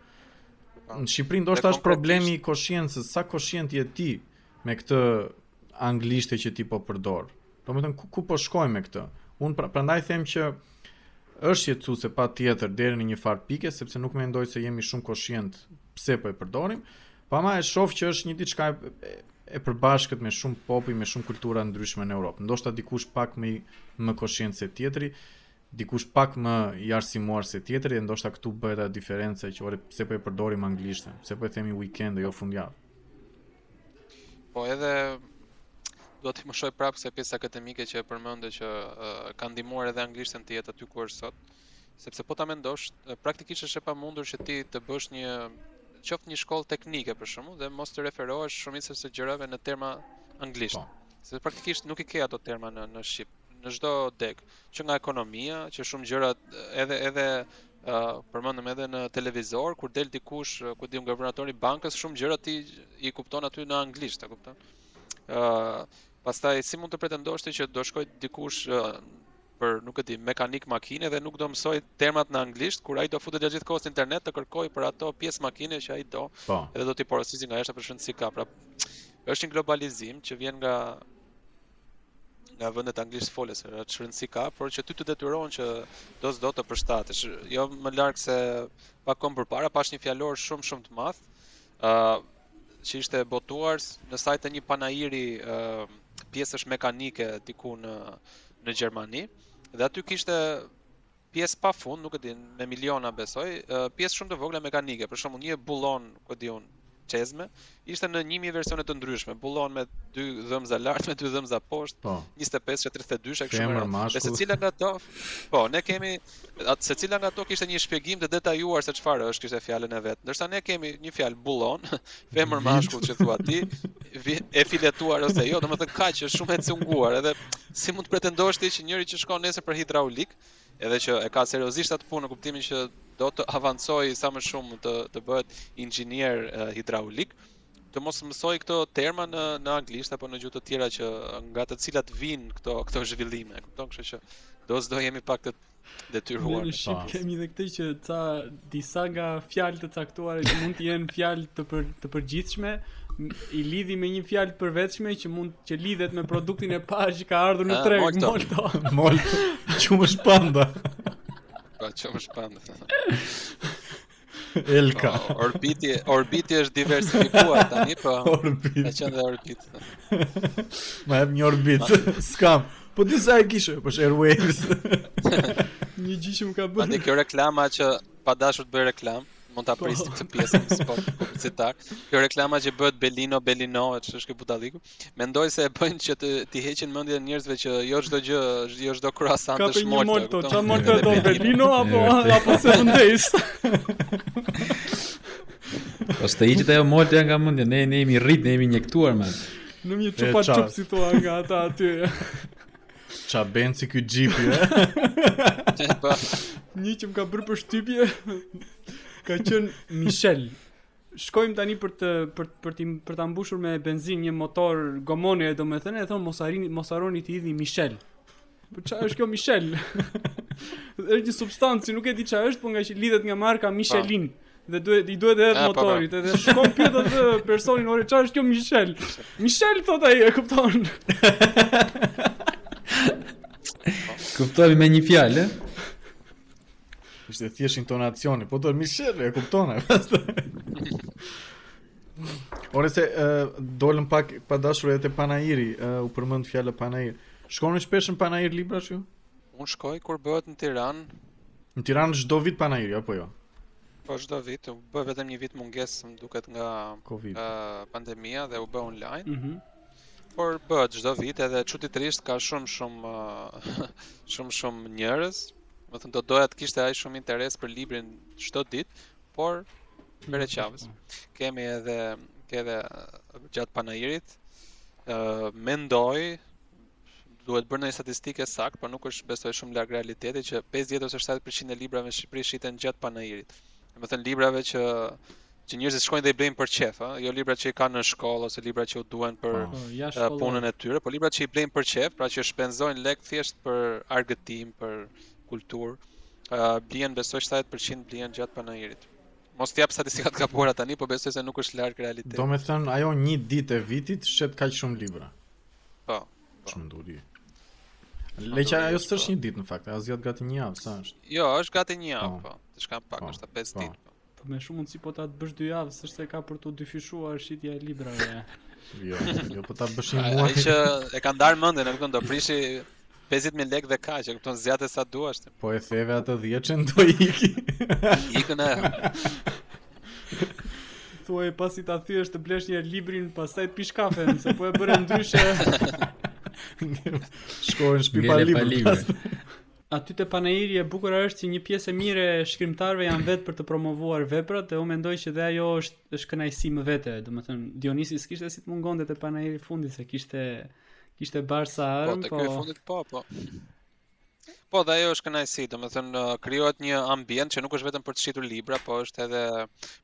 Në Shqipëri ndoshta është problemi i koshiencës, sa koshient je ti me këtë anglishte që ti po përdor. Domethënë ku ku po shkojmë me këtë? Un pra, prandaj them që është shqetësuese patjetër deri në një farë pike, sepse nuk mendoj se jemi shumë koshientë pse po e përdorim, ama e shof që është një diçka e, e përbashkët me shumë popuj, me shumë kultura të ndryshme në Europë. Ndoshta dikush pak më, më koshient se tjetri, dikush pak më i arsimuar se tjetri, e ndoshta këtu bëhet ajo diferenca që ore pse po e përdorim anglishten, pse po e themi weekend dhe jo fundjavë. Po edhe dua t'i mëshoj prapë kësaj pjese akademike që e përmende që uh, ka ndihmuar edhe anglishten të jetë aty ku është sot, sepse po ta mendosh, praktikisht është e pamundur që ti të bësh një qoftë një shkollë teknike për shembull dhe mos të referohesh shumicës së gjërave në terma anglisht. Po. Se praktikisht nuk i ke ato terma në në shqip, në çdo degë. që nga ekonomia, që shumë gjëra edhe edhe uh, përmendëm edhe në televizor kur del dikush uh, ku di unë guvernatori i bankës, shumë gjëra ti i kupton aty në anglisht, e kupton? ë uh, pastaj si mund të pretendosh ti që do shkojë dikush uh, për nuk e di mekanik makine dhe nuk do mësojë termat në anglisht kur ai do futet gjatë gjithë kohës në internet të kërkojë për ato pjesë makine që ai do. Po. edhe do t'i porosisë nga jashtë pra s'ka rëndësi ka pra është një globalizim që vjen nga nga vendet anglisht folëse, pak rëndësi ka, por që ty të detyron që do s'do të përshtatesh. Jo më larg se pak kohë përpara pash një fjalor shumë shumë të madh, ë uh, që ishte botuar në sajë të një panairi ë uh, pjesësh mekanike diku në në Gjermani dhe aty kishte pjesë pa fund, nuk e di, me miliona besoj, pjesë shumë të vogla mekanike, për shembull një bullon, ku di un, çezme, ishte në 1000 versione të ndryshme, bullon me dy dhëmza lart, me dy dhëmza poshtë, po. 25 e 32 e kështu me radhë. Dhe secila nga ato, po, ne kemi atë secila nga ato kishte një shpjegim të detajuar se çfarë është, kishte fjalën e vet. Ndërsa ne kemi një fjalë bullon, femër mashkull që thua ti, e filetuar ose jo, domethënë kaq është shumë e cunguar, edhe si mund të pretendosh ti që njëri që shkon nesër për hidraulik, edhe që e ka seriozisht atë punë në kuptimin që do të avancojë sa më shumë të të bëhet inxhinier hidraulik, të mos mësojë këto terma në në anglisht apo në gjuhë të tjera që nga të cilat vijnë këto këto zhvillime, e kupton, kështu që do s'do jemi pak të detyruar në shqip po. kemi edhe këtë që ca disa nga fjalët e caktuara që mund të jenë fjalë të për, të përgjithshme i lidhim me një fjalë të përvetshme që mund që lidhet me produktin e parë që ka ardhur në ah, treg molto molto, molto. qumësht panda pa po, qumësht panda Elka. Po, orbiti, orbiti është diversifikuar tani, po. Orbit. Ka qenë dhe orbit. Ma jep një orbit. S'kam. Po ti sa e kishe? Po Airwaves. një gjë që më ka bërë. Ajo kjo reklama që pa dashur të bëj reklamë, mund ta po. presim këtë pjesë spot publicitar. Kjo reklama që bëhet Belino Belino, është kjo budalliku. Mendoj se e bëjnë që t'ia heqin mendjen njerëzve që jo çdo gjë, jo çdo croissant është molto. Ka një molto, çan molto do Belino apo apo se fundesh. Po s'të hiqet ajo molto nga mendja, ne ne jemi rrit, ne jemi injektuar me. Në një çupa çup si thua nga ata aty. Ça bën si ky xhipi, e? Po. Një që më ka bërë përshtypje. Ka qenë Michel. Shkojmë tani për të për për të për ta mbushur me benzinë një motor gomone, domethënë e thon mos harrini mos harroni të hidhni Michel. Po çfarë është kjo Michel? është një substancë, nuk e di çfarë është, por ngaqë lidhet nga marka Michelin. Pa. Po. Dhe duhet i duhet edhe po, po. motorit, edhe shkon pyet atë personin, "Ore, çfarë është kjo Michel?" Michel thot ai, e kupton. Kuptoj me një fjalë. Ishte thjesht intonacioni, po të Michel e kupton. Ore se uh, dolëm pak pa dashur edhe te Panairi, uh, u përmend fjala Panair. Shkoni shpesh në Panair libri ju? Un shkoj kur bëhet në Tiranë. Në Tiranë çdo vit Panairi apo jo? Po çdo vit, u bë vetëm një vit mungesë, më duket nga Covid. Uh, pandemia dhe u bë online. Mhm. Mm por bëhet çdo vit edhe çuditërisht ka shumë shumë shumë shumë njerëz, Domethënë, do doja të kishte aq shumë interes për librin çdo ditë, por për një javë. Kemi edhe, ke edhe uh, gjatë panairit, uh, mendoj, duhet bërë një statistikë e saktë, por nuk është besoj shumë larg realitetit, që 50 ose 70% e librave në Shqipëri shiten gjatë panairit. Domethënë librave që që njerëzit shkojnë dhe i blejnë për qejf, ëh, jo libra që i kanë në shkollë ose libra që u duhen për po, po, punën e tyre, por libra që i blejnë për qejf, pra që shpenzojnë lek thjesht për argëtim, për kulturë. ë uh, blihen besoj 70% blihen gjatë panairit. Mos të jap statistika të gabuara tani, po besoj se nuk është larg realitetit. Domethënë ajo një ditë e vitit shet kaq shumë libra. Po. Çmenduri. Le që ajo s'është po. një ditë në fakt, ajo zgjat gati një javë, sa është? Jo, është gati një javë, po. po. Diçka pak, po. është 5 ditë. Po. po me shumë mundësi po ta bësh dy javë, s'është se ka për të dyfishuar shitja e librave. jo, jo po ta bësh një muaj. Ai që e ka ndarë mendin, e kupton, do prishi 50000 lekë dhe kaq, e kupton, zgjatë sa duash. Po e theve atë dhjetëshen do iki. Ikën ajo. Thuaj pasi ta thyesh të blesh një librin, pastaj të pish kafe, se po e bëre ndryshe. Shkon në shpi pa libra. Aty te panairi e bukura është që një pjesë e mirë e shkrimtarëve janë vetë për të promovuar veprat dhe unë mendoj që dhe ajo është është kënaqësi më vete, domethënë Dionisi s'kishte si të mungonte te panairi i fundit se kishte kishte Bar Sahara, po. Po te po. i fundit po, po. Po, dhe ajo është kënaqësi, domethënë krijohet një ambient që nuk është vetëm për të shitur libra, po është edhe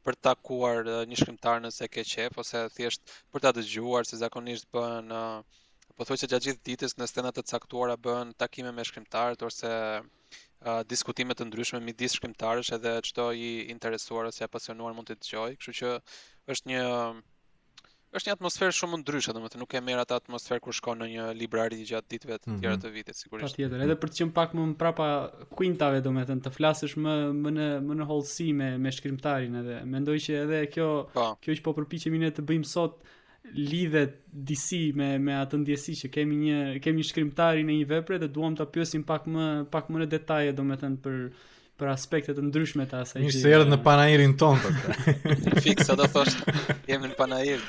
për të takuar një shkrimtar nëse ke qejf ose thjesht për ta dëgjuar se zakonisht bëhen pothuajse gjatë gjithë ditës në stenda të caktuara bëhen takime me shkrimtarët ose uh, diskutime të ndryshme midis shkrimtarësh edhe çdo i interesuar ose i apasionuar mund t'i dëgjojë, kështu që është një është një atmosferë shumë ndryshe, domethënë nuk e merr atë atmosferë kur shkon në një librari gjatë ditëve të mhm. tjera të vitit sigurisht. Patjetër, edhe për të qenë pak më mbrapa kuintave, domethënë të flasësh më më në më në hollësi me me shkrimtarin edhe. Mendoj që edhe kjo pa. Po. kjo që po përpiqemi ne të bëjmë sot lidhet disi me me atë ndjesi që kemi një kemi shkrimtarin e një vepre dhe duam ta pyesim pak më pak më në detaje, domethënë për për aspekte të ndryshme të asaj. Mirë se erdhën në panairin tonë. Po. Fiks sa do thoja, jemi në panair.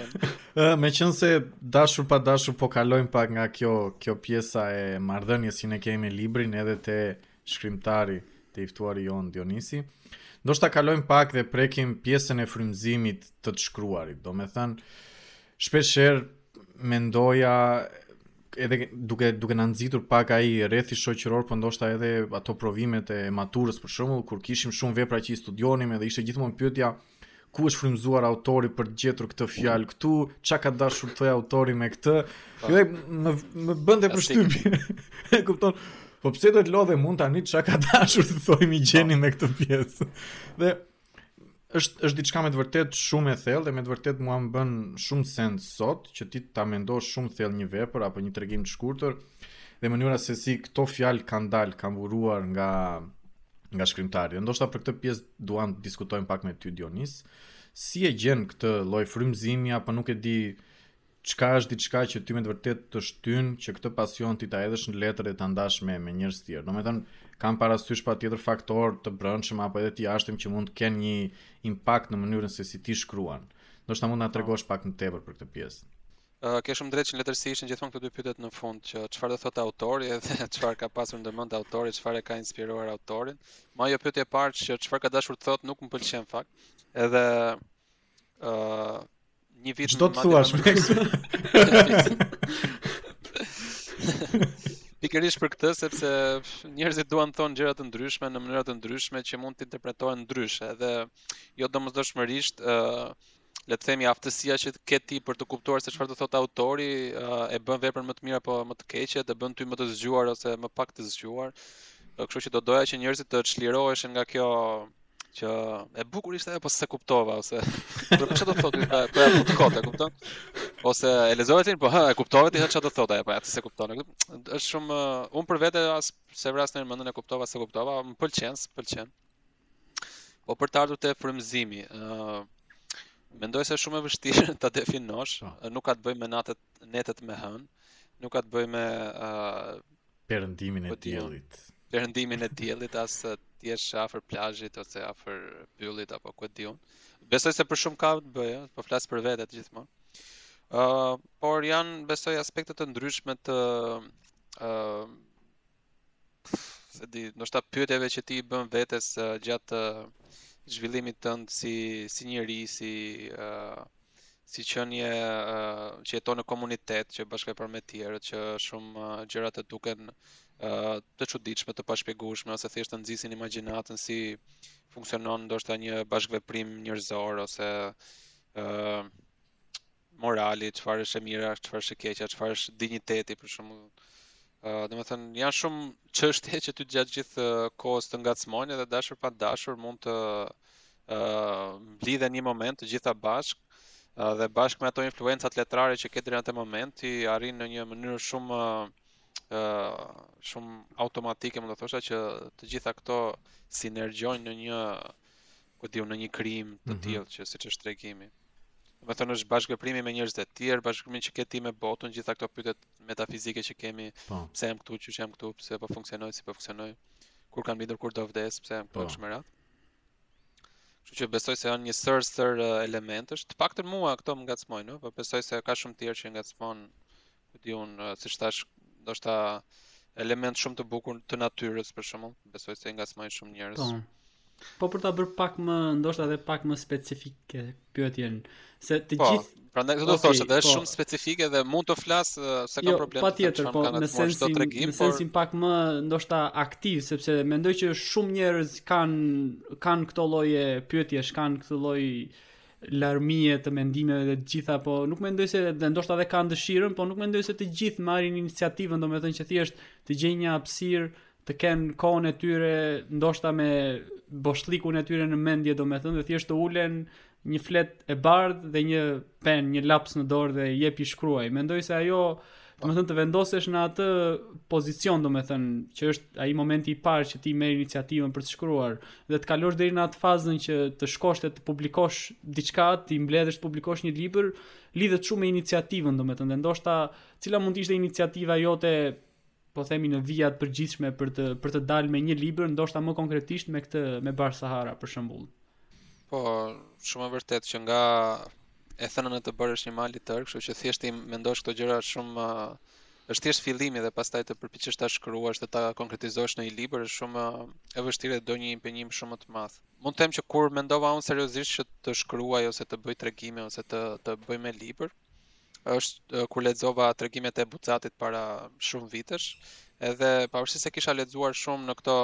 Ë, meqenëse dashur pa dashur po kalojmë pak nga kjo kjo pjesa e marrëdhënies që ne kemi me librin edhe te shkrimtari te i ftuari jonë Dionisi. Doja të kalojmë pak dhe prekim pjesën e frymëzimit të të shkruarit. Domethënë, shpeshherë mendoja edhe duke duke na nxitur pak ai rrethi shoqëror, po ndoshta edhe ato provimet e maturës për shembull, kur kishim shumë vepra që i studionim edhe ishte gjithmonë pyetja ku është frymzuar autori për të gjetur këtë fjalë këtu, çka ka dashur të thojë autori me këtë. Po. Edhe më më bënte përshtypje. E kupton? Po pse do ta lodh mendjen tani çka ka dashur të thojë Migjeni me këtë pjesë. Dhe është është diçka me të vërtet shumë e thellë dhe me të vërtet mua më bën shumë sens sot që ti ta mendosh shumë thellë një vepër apo një tregim të shkurtër dhe mënyra se si këto fjalë kanë dalë, kanë buruar nga nga shkrimtari. Ndoshta për këtë pjesë duam të diskutojmë pak me ty Dionis. Si e gjen këtë lloj frymëzimi apo nuk e di Çka është diçka që ty me të vërtetë të shtyn që këtë pasion ti ta hedhësh në letër dhe ta ndash me me njerëz të tjerë. Domethënë, kam parasysh patjetër faktorë të brendshëm apo edhe të jashtëm që mund të kenë një impakt në mënyrën se si ti shkruan. Ndoshta mund na po. tregosh pak më tepër për këtë pjesë. Uh, ke shumë drejtë që në letërsi ishin gjithmonë këto dy pyetjet në fund që çfarë do thotë autori edhe çfarë ka pasur në mend autori, çfarë e ka inspiruar autorin. Ma ajo pyetje e parë që çfarë ka dashur të thotë nuk më pëlqen fakt. Edhe Ë uh, një vit Çdo të thuash me Pikërisht për këtë sepse njerëzit duan të thonë gjëra të ndryshme në mënyra të ndryshme që mund të interpretohen ndryshe dhe jo domosdoshmërisht ë uh, le të themi aftësia që ke ti për të kuptuar se çfarë do thotë autori, uh, e bën veprën më të mirë apo më të keqe, të bën ty më të zgjuar ose më pak të zgjuar. Kështu që do doja që njerëzit të çliroheshin nga kjo Që e bukur ishte ajo, po se kuptova ose për po çfarë do thotë pra, po apo të kota, kupton? Ose e lexova ti, po ha, e kuptova ti çfarë do thotë ajo, po atë se kupton. Është shumë uh, un për vete as se vras mendjen e kuptova se kuptova, më pëlqen, pëlqen. Po për të ardhur te frymëzimi, ë uh, mendoj se është shumë e vështirë ta definosh, po. nuk ka të bëjë me natët, netët me hën, nuk ka të bëjë me ë uh, perëndimin e po diellit. Perëndimin e diellit as të jesh afër plazhit ose afër pyllit apo ku di un. Besoj se për shumë ka të bëjë, po flas për vete gjithmonë. Ë, uh, por janë besoj aspekte të ndryshme të ë uh, se di, ndoshta pyetjeve që ti i bën vetes uh, gjatë uh, zhvillimit tënd si si njeri, si uh, si qënje që jeton në komunitet, që bashkëvepron me tjerët, që shumë gjëra të duken të çuditshme, të pashpjegueshme ose thjesht të nxisin imagjinatën si funksionon ndoshta një bashkëveprim njerëzor ose ë morali, çfarë është e mira, çfarë është e keqja, çfarë është dinjiteti për shembull. Uh, domethënë, janë shumë çështje që ty gjatë gjithë uh, kohës të ngacmojnë dhe dashur pa dashur mund të uh, mblidhen një moment të gjitha bashkë uh, dhe bashkë me ato influencat letrare që ke deri në atë moment arrijnë në një mënyrë shumë uh, shumë automatike mund të thosha që të gjitha këto sinergjojnë në një ku di unë në një krijim të mhm. tillë që siç është tregimi. Domethënë është bashkëveprimi me njerëzit e tjerë, bashkëveprimi që ke ti me botën, gjitha këto pyetjet metafizike që kemi, po. pse jam këtu, qysh jam këtu, pse po funksionoj, si po funksionoj, kur kam lindur, kur do vdes, pse jam këtu kështu me radhë. Kështu që besoj se janë një sërë sërë elementësh, të paktën mua këto më ngacmojnë, no? po besoj se ka shumë të tjerë që i ngacmon ku di unë, siç thashë, ndoshta elemente shumë të bukur të natyrës për shembull, besoj se i ngacmojnë shumë njerëz. Po. Po për ta bërë pak më, ndoshta edhe pak më specifike pyetjen, se të po, gjithë Prandaj do të okay, thosha, është po. shumë specifike dhe mund të flas s'ka jo, problem. Jo, patjetër, po në sensin tregim, në sensin por... pak më ndoshta aktiv, sepse mendoj që shumë njerëz kanë kanë këto lloje pyetjesh, kanë këtë lloj larmie të mendimeve dhe të gjitha, po nuk mendoj se dhe ndoshta edhe kanë dëshirën, po nuk mendoj se të gjithë marrin iniciativën, domethënë që thjesht të gjejnë një hapësirë, të kenë kohën e tyre, ndoshta me boshllëkun e tyre në mendje, domethënë dhe thjesht të ulen një fletë e bardhë dhe një penë, një laps në dorë dhe jepi shkruaj. Mendoj se ajo Domethënë të vendosesh në atë pozicion, domethënë, që është ai momenti i parë që ti merr iniciativën për të shkruar dhe të kalosh deri në atë fazën që të shkosh të publikosh diçka, të mbledhësh të publikosh një libër, lidhet shumë me iniciativën, domethënë, ndoshta cila mund të ishte iniciativa jote po themi në vija të përgjithshme për të për të dalë me një libër, ndoshta më konkretisht me këtë me Bar Sahara për shembull. Po, shumë e vërtetë që nga e thënë në të bërë është një mal i tërë, kështu që thjesht t'i mendosh këto gjëra shumë është thjesht fillimi dhe pastaj të përpiqesh ta shkruash dhe ta konkretizosh në një libër është shumë e vështirë dhe do një impenjim shumë më të madh. Mund të them që kur mendova unë seriozisht që të shkruaj ose të bëj tregime ose të të bëj një libër, është kur lexova tregimet e Bucatit para shumë vitesh, Edhe pavarësisht se kisha lexuar shumë në këto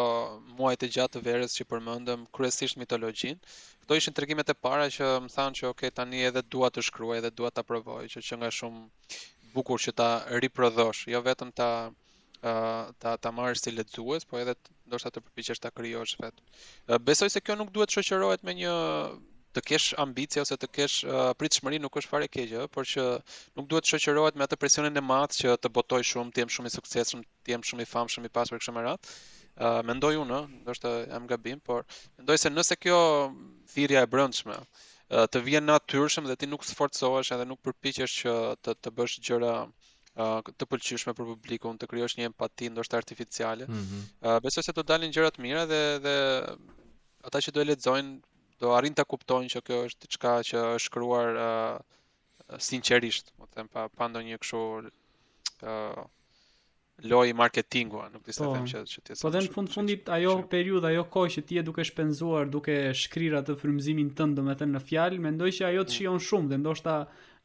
muaj të gjatë të verës që përmendëm, kryesisht mitologjinë, këto ishin tregimet e para që më thanë që ok, tani edhe dua të shkruaj, edhe dua ta provoj, që qenka shumë bukur që ta riprodhosh, jo vetëm ta ta ta marrësh si lexues, po edhe ndoshta të përpiqesh ta krijosh vetë. Besoj se kjo nuk duhet të shoqërohet me një të kesh ambicie ose të kesh uh, pritshmëri nuk është fare e keqe, por që nuk duhet të shoqërohet me atë presionin e madh që të botoj shumë, të jem shumë i suksesshëm, të jem shumë i famshëm, i pasur kështu me radhë. Uh, mendoj unë, ndoshta jam gabim, por mendoj se nëse kjo thirrja e brendshme uh, të vjen natyrshëm dhe ti nuk sforcohesh edhe nuk përpiqesh që të të bësh gjëra uh, uh, të pëlqyeshme për publikun, të krijosh një empati ndoshta artificiale. Mm -hmm. uh, besoj se do dalin gjëra të mira dhe dhe ata që do e lexojnë do arrin ta kuptojnë që kjo është diçka që është shkruar uh, sinqerisht, më të them pa pa ndonjë kështu uh, lloj marketingu, nuk di ça po them që që ti. Po dhe në fund fundit ajo periudhë, ajo kohë që ti je duke shpenzuar, duke shkrirë atë frymëzimin tënd, domethënë në fjalë, mendoj që ajo të mm. shijon shumë dhe ndoshta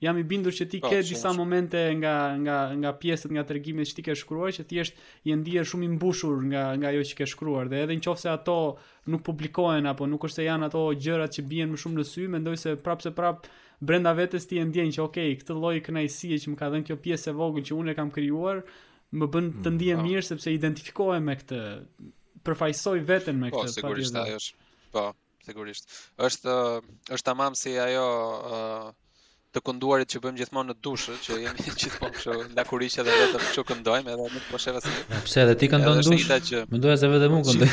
Jam i bindur që ti po, ke disa momente nga nga nga pjesët nga tregimet që ti ke shkruar që thjesht je ndier shumë i mbushur nga nga ajo që ke shkruar dhe edhe nëse ato nuk publikohen apo nuk është se janë ato gjërat që bien më shumë në sy, mendoj se prapë se prapë brenda vetes ti e ndjen që ok, këtë lloj kënaqësie që më ka dhënë kjo pjesë e vogël që unë e kam krijuar, më bën të mm, ndihem po. mirë sepse identifikohem me këtë, përfaqësoj veten me po, këtë. Po, sigurisht ajo është. Po. Sigurisht. Është është tamam si ajo ë të kënduarit që bëjmë gjithmonë në dush, që jemi gjithmonë kështu lakuriq dhe vetëm kështu këndojmë edhe nuk po sheh njeri. Pse edhe ti këndon në dush? Që... Mendoja se vetëm unë këndoj.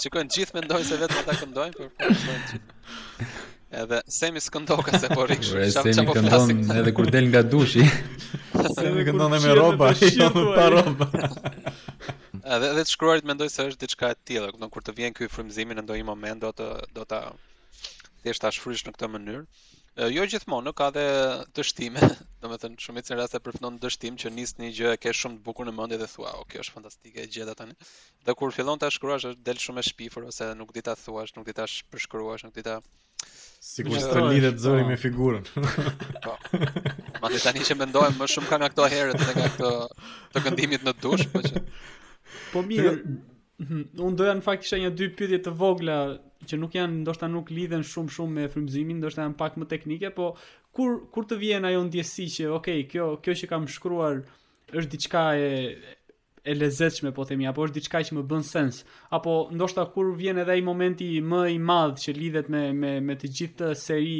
Shiko, të gjithë mendojnë se vetëm ata këndojnë, por po shkojnë gjithë. Edhe Semi s'këndoka se po riksh. Ure, semi po këndon edhe kur del nga dushi. semi këndon me rroba, jo me pa rroba. Edhe edhe të shkruarit mendoj se është diçka e tillë, kupton kur të vjen ky frymëzimi në ndonjë moment do të do ta thjesht ta shfrysh në këtë mënyrë. Jo gjithmonë, ka dhe dështime, domethënë shumicën e rasteve përfundon dështim që nis një gjë e ke shumë të bukur në mendje dhe thua, "Ok, është fantastike, e gjeta tani." Dhe kur fillon ta shkruash, të del shumë e shpifur ose nuk di ta thuash, nuk di ta përshkruash, nuk di ta Sigur Meqë të ndrohesh, lidhet zëri po. me figurën. Po. Madje tani që mendojmë më shumë ka nga këto herët dhe nga këto të këndimit në dush, po që Po mirë. Mhm, Unë doja në fakt kisha një dy pyetje të vogla që nuk janë ndoshta nuk lidhen shumë shumë me frymëzimin, ndoshta janë pak më teknike, po kur kur të vjen ajo ndjesi që ok, kjo kjo që kam shkruar është diçka e e lezetshme po themi apo është diçka që më bën sens apo ndoshta kur vjen edhe ai momenti më i madh që lidhet me me me një gjithë seri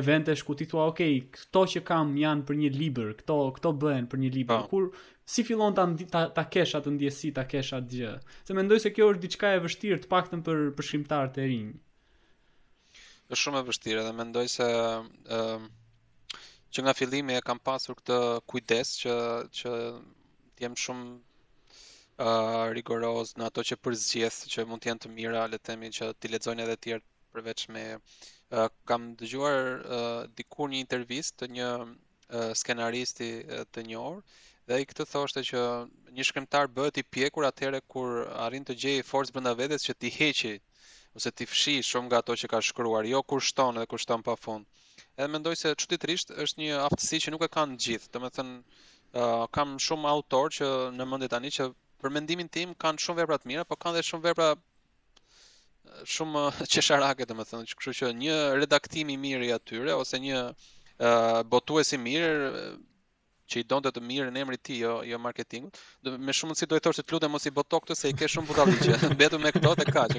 eventesh ku ti thua ok këto që kam janë për një libër këto këto bëhen për një libër po. kur si fillon ta ta, ta kesh atë ndjesi ta kesh atë gjë se mendoj se kjo është diçka e vështirë të paktën për për shkrimtarët e rinj është shumë e vështirë dhe mendoj se ë uh, Që nga fillimi e kam pasur këtë kujdes që që të jem shumë uh, rigoroz në ato që përzgjedh që mund të jenë të mira, le të themi që t'i lexojnë edhe të tjerë përveç meje uh, kam dëgjuar uh, dikur një intervistë të një uh, skenaristi uh, të njohur dhe ai këtë thoshte që një shkrimtar bëhet i pjekur atëherë kur arrin të gjejë forcë brenda vetes që t'i heqi ose t'i fshijë shumë nga ato që ka shkruar, jo kur shton edhe kur shton pa fund. Edhe mendoj se çuditërisht është një aftësi që nuk e kanë të gjithë. Domethënë, ë uh, kam shumë autorë që në mendje tani që për mendimin tim kanë shumë vepra të mira, por kanë edhe shumë vepra shumë qesharake domethënë, që kështu që një redaktim i mirë i atyre ose një uh, botues i mirë që i donte të mirën emrit të tij, jo jo marketingut. Me shumë mundësi do i thoshte të lutem mos i boto këtë se i ke shumë budallallëqe. Mbetu me këto dhe kaq.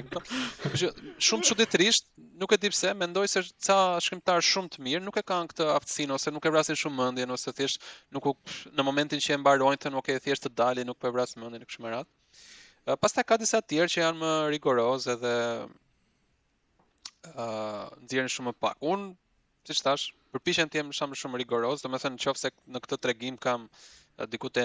Kështu shumë çuditërisht, nuk e di pse, mendoj se ca shkrimtarë shumë të mirë nuk e kanë këtë aftësinë ose nuk e vrasin shumë mendjen ose thjesht nuk u, në momentin që e mbarojnë thonë ok, thjesht të dalin, nuk po e vras mendjen kështu me radhë. Pastaj ka disa të tjerë që janë më rigorozë edhe ë uh, nxjerrin shumë pak. Unë siç thashë, përpiqem të jem sa më shumë rigoroz, domethënë qoftë se në këtë tregim kam diku te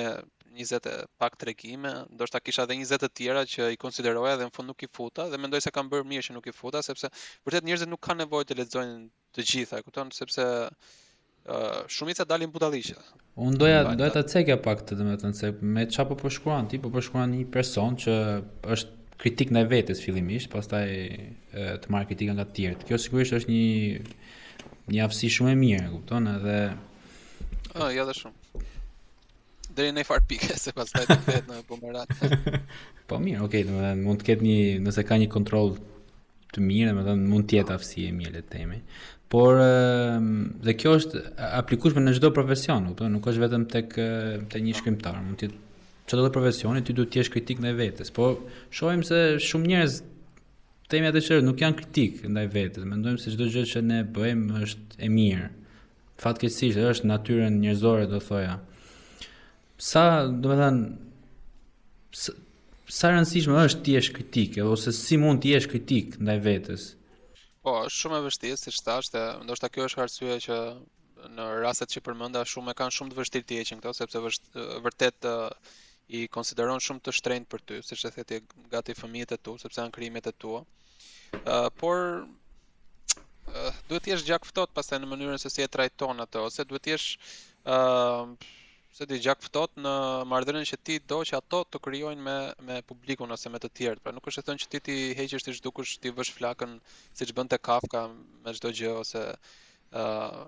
20 e pak tregime, ndoshta kisha edhe 20 të tjera që i konsideroja dhe në fund nuk i futa dhe mendoj se kam bërë mirë që nuk i futa sepse vërtet njerëzit nuk kanë nevojë të lexojnë të gjitha, kupton, sepse uh, shumica dalin budallallëqe. Unë doja doja ta cekja pak të domethënë se me ça po përshkruan ti, po përshkruan një person që është kritik ndaj vetes fillimisht, pastaj të marrë kritika nga të tjerët. Kjo sigurisht është një një aftësi shumë e mirë, kupton, edhe Ah, ja dhe shumë. Deri njëfarë pike se pastaj të kthehet në bumerang. po mirë, okay, domethënë mund të ketë një, nëse ka një kontroll të mirë, domethënë mund të jetë aftësi e mirë le të themi. Por ehm, dhe kjo është e aplikueshme në çdo profesion, kupton, nuk është vetëm tek te një shkrimtar, mund të jetë çdo lloj profesioni ti duhet të jesh kritik ndaj vetes. Po shohim se shumë njerëz themi atë që nuk janë kritikë ndaj vetes, mendojmë se çdo gjë që ne bëjmë është e mirë. Fatkeqësisht është në natyrën njerëzore do thoja. Sa, domethënë, sa e rëndësishme është të jesh kritik ose si mund të jesh kritik ndaj vetes? Po, është shumë e vështirë, siç thashë, dhe ndoshta kjo është arsyeja që në rastet që përmenda shumë e kanë shumë të vështirë t'i heqin këto, sepse vësht, vërtet uh, i konsideron shumë të shtrenjta për ty, siç e the ti gati fëmijët e tu, sepse janë krijimet e tua. Uh, por uh, duhet të jesh gjakftohtë pastaj në mënyrën se si e trajton atë ose duhet të jesh uh, Se di gjakftohtë në marrëdhënien që ti do që ato të krijojnë me me publikun ose me të tjerët. Pra nuk është e thënë që ti t'i heqësh t'i zhdukësh, t'i vësh flakën siç bënte Kafka me çdo gjë ose ë uh,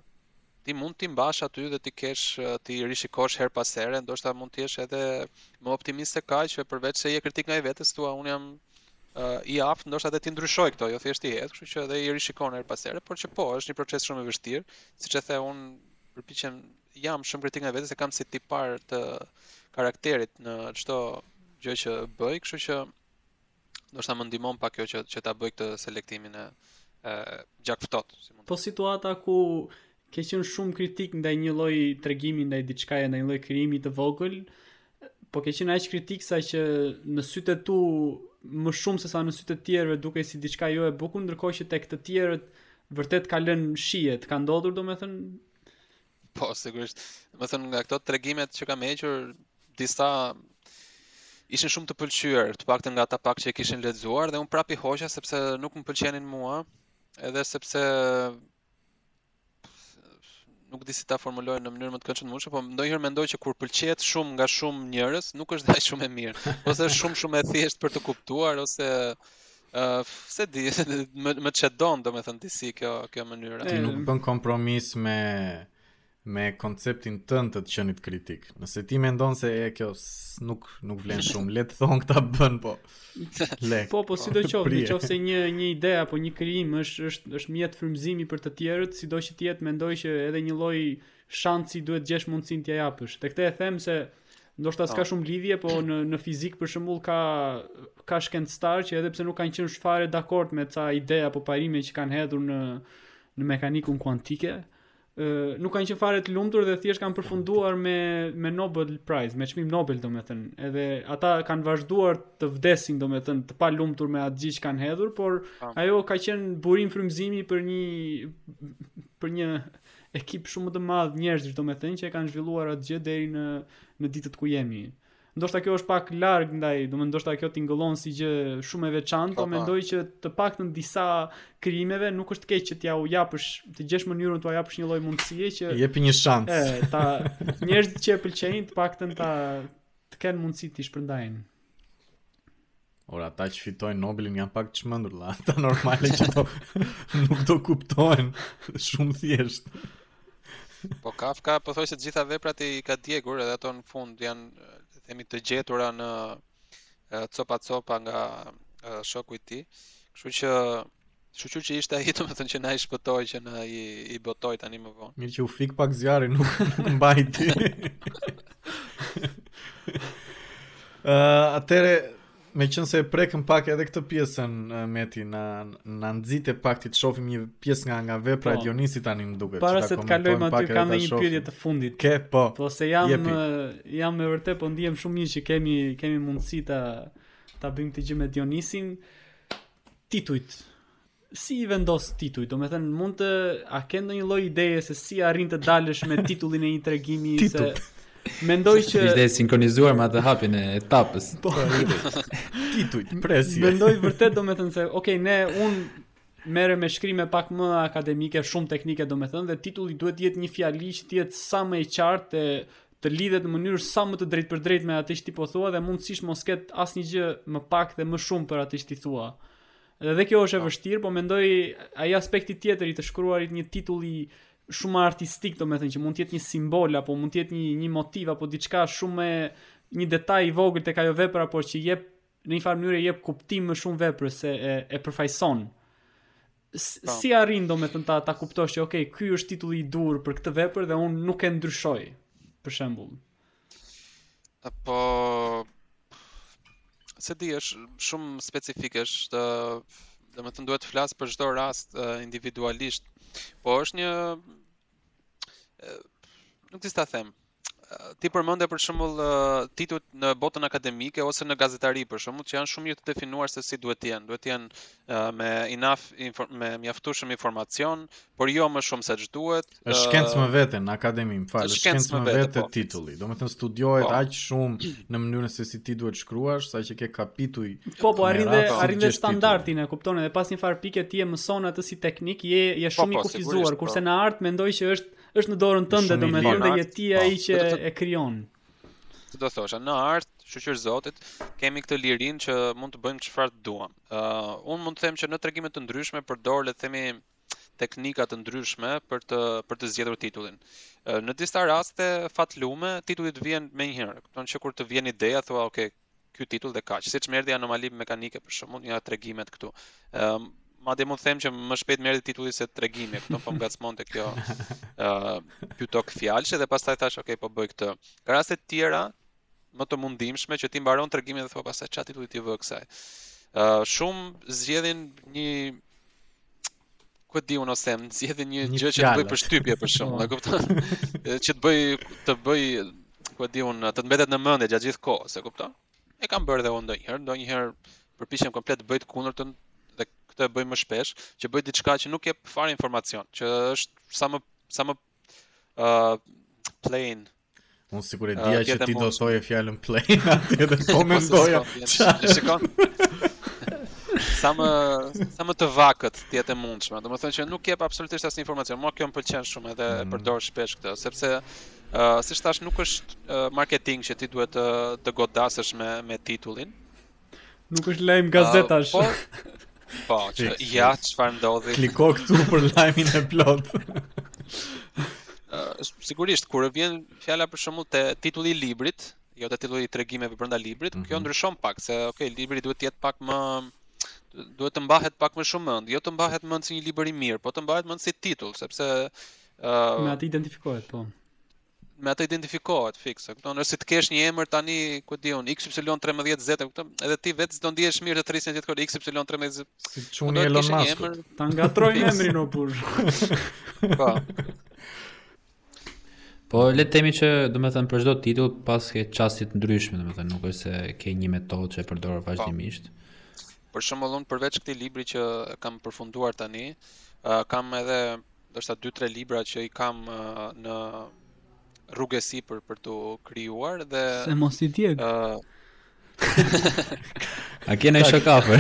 ti mund t'i mbash aty dhe t'i kesh t'i rishikosh herë pas here, ndoshta mund të jesh edhe më optimist se kaq, që përveç se je kritik ndaj vetes thua unë jam uh, i aftë, ndoshta edhe t'i ndryshoj këto, jo thjesht i hedh, kështu që edhe i rishikon herë pas here, por që po, është një proces shumë i vështirë, siç e the unë përpiqem jam shumë kritik ndaj vetes e kam si tipar të karakterit në çdo gjë që bëj, kështu që ndoshta më ndihmon pak kjo që që ta bëj këtë selektimin e e gjakftohtë, si mund. Po situata ku ke qenë shumë kritik ndaj një lloj tregimi ndaj diçkaje ndaj një lloj krijimi të vogël, po ke qenë aq kritik sa që në sytë e tu më shumë se sa në sytë të tjerëve dukej si diçka jo e bukur, ndërkohë që tek të tjerët vërtet ka lënë shije, ka ndodhur domethënë Po, sigurisht. Domethënë, nga këto tregimet që kam hequr, disa ishin shumë të pëlqyer, të paktën nga ata pak që e kishin lexuar dhe unë prapë i hoqa sepse nuk më pëlqenin mua, edhe sepse nuk di si ta formuloj në mënyrë më të këndshme të mundshme, po ndonjëherë mendoj që kur pëlqehet shumë nga shumë njerëz, nuk është dhe aq shumë e mirë, ose është shumë shumë e thjeshtë për t'u kuptuar ose Uh, s'e di, më, më shqetëson, domethënë disi kjo, kjo mënyra. Ti nuk bën kompromis me, me konceptin tënd të të qenit kritik. Nëse ti mendon se e kjo nuk, nuk vlen shumë, le të thonë këta bën, po. Le, po, po, sidoqoftë, në qoftë se një, një ide apo një krijim është, është, është mjet frymzimi për të tjerët, sido që të jetë mendoj që edhe një lloj shansi duhet të gjesh mundësinë t'ia japësh. Dhe këtë e them se ndoshta s'ka po. shumë lidhje, po në në fizikë për shembull ka ka shkencëtarë që edhe pse nuk kanë qenë fare dakord me ca ide apo parime që kanë hedhur në në mekanikën kuantike, ë nuk kanë qenë fare të lumtur dhe thjesht kanë përfunduar me me Nobel Prize, me çmim Nobel domethënë. Edhe ata kanë vazhduar të vdesin domethënë të palumtur me atë gjë që kanë hedhur, por po. ajo ka qenë burim frymëzimi për një për një Ekip shumë më të madh njerëzish, domethënë që e kanë zhvilluar atë gjë deri në në ditët ku jemi. Ndoshta kjo është pak larg ndaj, domethënë ndoshta kjo tingëllon si gjë shumë e veçantë, po, po. mendoj që të paktën disa krijimeve nuk është keq që t'jua u japësh, të gjesh mënyrën t'ua japësh një lloj mundësie që jepi një shans. E, ata njerëzit që e pëlqejnë të paktën ata të kenë mundësi t'i shpërndajnë. Ore, ata që fitojnë Nobelin janë pak të çmendur, la, ata normale që do, nuk do kuptohen shumë thjesht. Po Kafka, po thonë se të gjitha veprat i ka djegur, edhe ato në fund janë, themi, të gjetura në copa-copa nga shoku i tij. Kështu që Shyqyr që ishte ai domethënë që na i shpëtoi që na i, i botoi tani më vonë. Mirë që u fik pak zjarri, nuk, nuk mbajti. uh, atëherë, meqenëse prekëm pak edhe këtë pjesën, uh, Meti, na, na nxite pak të të shofim një pjesë nga, nga vepra po, e Dionisit tani më duket. Para se të kalojmë aty, kam dhe një pyetje të fundit. Ke, po. Po se jam, jepi. jam me vërtet, po ndihem shumë mirë që kemi, kemi mundësi ta, ta bëjmë këtë gjë me Dionisin. Titujt. Si i vendos titujt? Do me thënë, mund të... A ke ndonjë lloj ideje se si arrin të dalësh me titullin e një tregimi se... Mendoj që... Ishte e sinkronizuar me atë hapin e etapës. Po, titujt, presje. Mendoj vërtet, do me thënë se, okej, okay, ne, unë merrem me shkrime pak më akademike, shumë teknike do me thënë, dhe titulli duhet të jetë një fjali që të jetë sa më e qartë dhe të lidhet në mënyrë sa më të drejtpërdrejtë me atë që ti po thua dhe mundësisht mos ketë asnjë gjë më pak dhe më shumë për atë që ti thua. Dhe dhe kjo është e po. vështirë, po mendoj ai aspekti tjetër i të shkruarit një titulli shumë artistik, domethënë që mund të jetë një simbol apo mund të jetë një një motiv apo diçka shumë një detaj i vogël tek ajo vepër, po që jep në një farë mënyrë jep kuptim më shumë veprës se e, e përfaqëson. Po. si arrin do me thënë ta, ta kuptosh që ok, ky është titulli i duhur për këtë vepër dhe unë nuk e ndryshoj, për shembul. Po, s'e di, është shumë specifik është, do me thënë duhet të flas për çdo rast individualisht, po është një, nuk di si ta them, ti përmende për shembull titujt në botën akademike ose në gazetari për shembull që janë shumë mirë të definuar se si duhet të jenë, duhet të jenë uh, me enough inform me mjaftueshëm informacion, por jo më shumë se ç'duhet. Është shkencë më vete në akademi, më fal, është shkencë më vete, vete po. titulli. Domethënë studiohet po. aq shumë në mënyrën se si ti duhet të shkruash, saqë ke kapituj. Po, po arrin dhe arrin dhe standardin, e kupton edhe pas një farë pike ti e mëson atë si teknikë, je je po, shumë i kufizuar, po. kurse në art mendoj që është Është në dorën tënde domethënë dhe je ti ai po, që e krijon. Do thosha, në art, shyqyr Zotit, kemi këtë lirinë që mund të bëjmë çfarë të duam. Ë, uh, un mund të them që në tregime të ndryshme përdor le të themi teknika të ndryshme për të për të zgjedhur titullin. Në disa raste fatlume titulli të vjen menjëherë. Kupton që kur të vjen ideja thua, "Ok, ky titull dhe kaq. Siç më erdhi anomali mekanike për shembull, nga tregimet këtu. Ëm madje mund të them që më shpejt më erdhi titulli se tregimi, këtu po më ngacmonte kjo ë uh, ky togfjalësh dhe pastaj thashë ok po bëj këtë. Ka raste të tjera më të mundimshme që ti mbaron tregimin dhe thua pastaj ça titulli t'i vë kësaj. Ë uh, shumë zgjedhin një ku di unë ose më zgjedhin një, një gjë që të bëjë përshtypje për shembull, e kupton? që të bëjë, të bëjë ku di unë të të mbetet në mendje gjatë gjithë kohës, e kupton? E kam bërë dhe unë ndonjëherë, ndonjëherë përpiqem komplet të bëj të kundërtën dhe këtë e bëj më shpesh, që bëj diçka që nuk jep fare informacion, që është sa më sa më uh, plain, Unë sikur e dija që ti do të thoje fjalën plain, atë edhe po mendoja. Shikon. Sa më sa më të vakët të jetë e mundshme. Domethënë që nuk jep absolutisht asnjë informacion. Mua kjo më pëlqen shumë edhe e mm. përdor shpesh këtë, sepse uh, siç thashë nuk është uh, marketing që ti duhet të të godasësh me me titullin, Nuk është lajm gazetash. Po. Po, që, ja çfarë ndodhi. Kliko këtu për lajmin e plot. uh, sigurisht kur vjen fjala për shembull te titulli i librit, jo te titulli i tregimeve brenda librit, mm -hmm. kjo mhm. ndryshon pak se ok, libri duhet të jetë pak më duhet të mbahet pak më shumë mend, jo të mbahet mend si një libër i mirë, po të mbahet mend si titull, sepse uh, me atë identifikohet, po. me atë identifikohet fiks, e kupton? Nëse të kesh një emër tani, ku di un, XY13Z, e kupton? Edhe ti vetë s'do ndihesh mirë të thrrisnin atë kod XY13Z. Si çuni i Elon Musk. Emër... Ta ngatrrojnë emrin o burr. po. Po le të themi që, domethënë për çdo titull ke qasje të ndryshme, domethënë nuk është se ke një metodë që e përdor po. vazhdimisht. Për shembull, un përveç këtij libri që kam përfunduar tani, uh, kam edhe ndoshta 2-3 libra që i kam uh, në rrugë e sipër për t'u krijuar nëse mos i djeg. Ë uh, A kena i shakafe?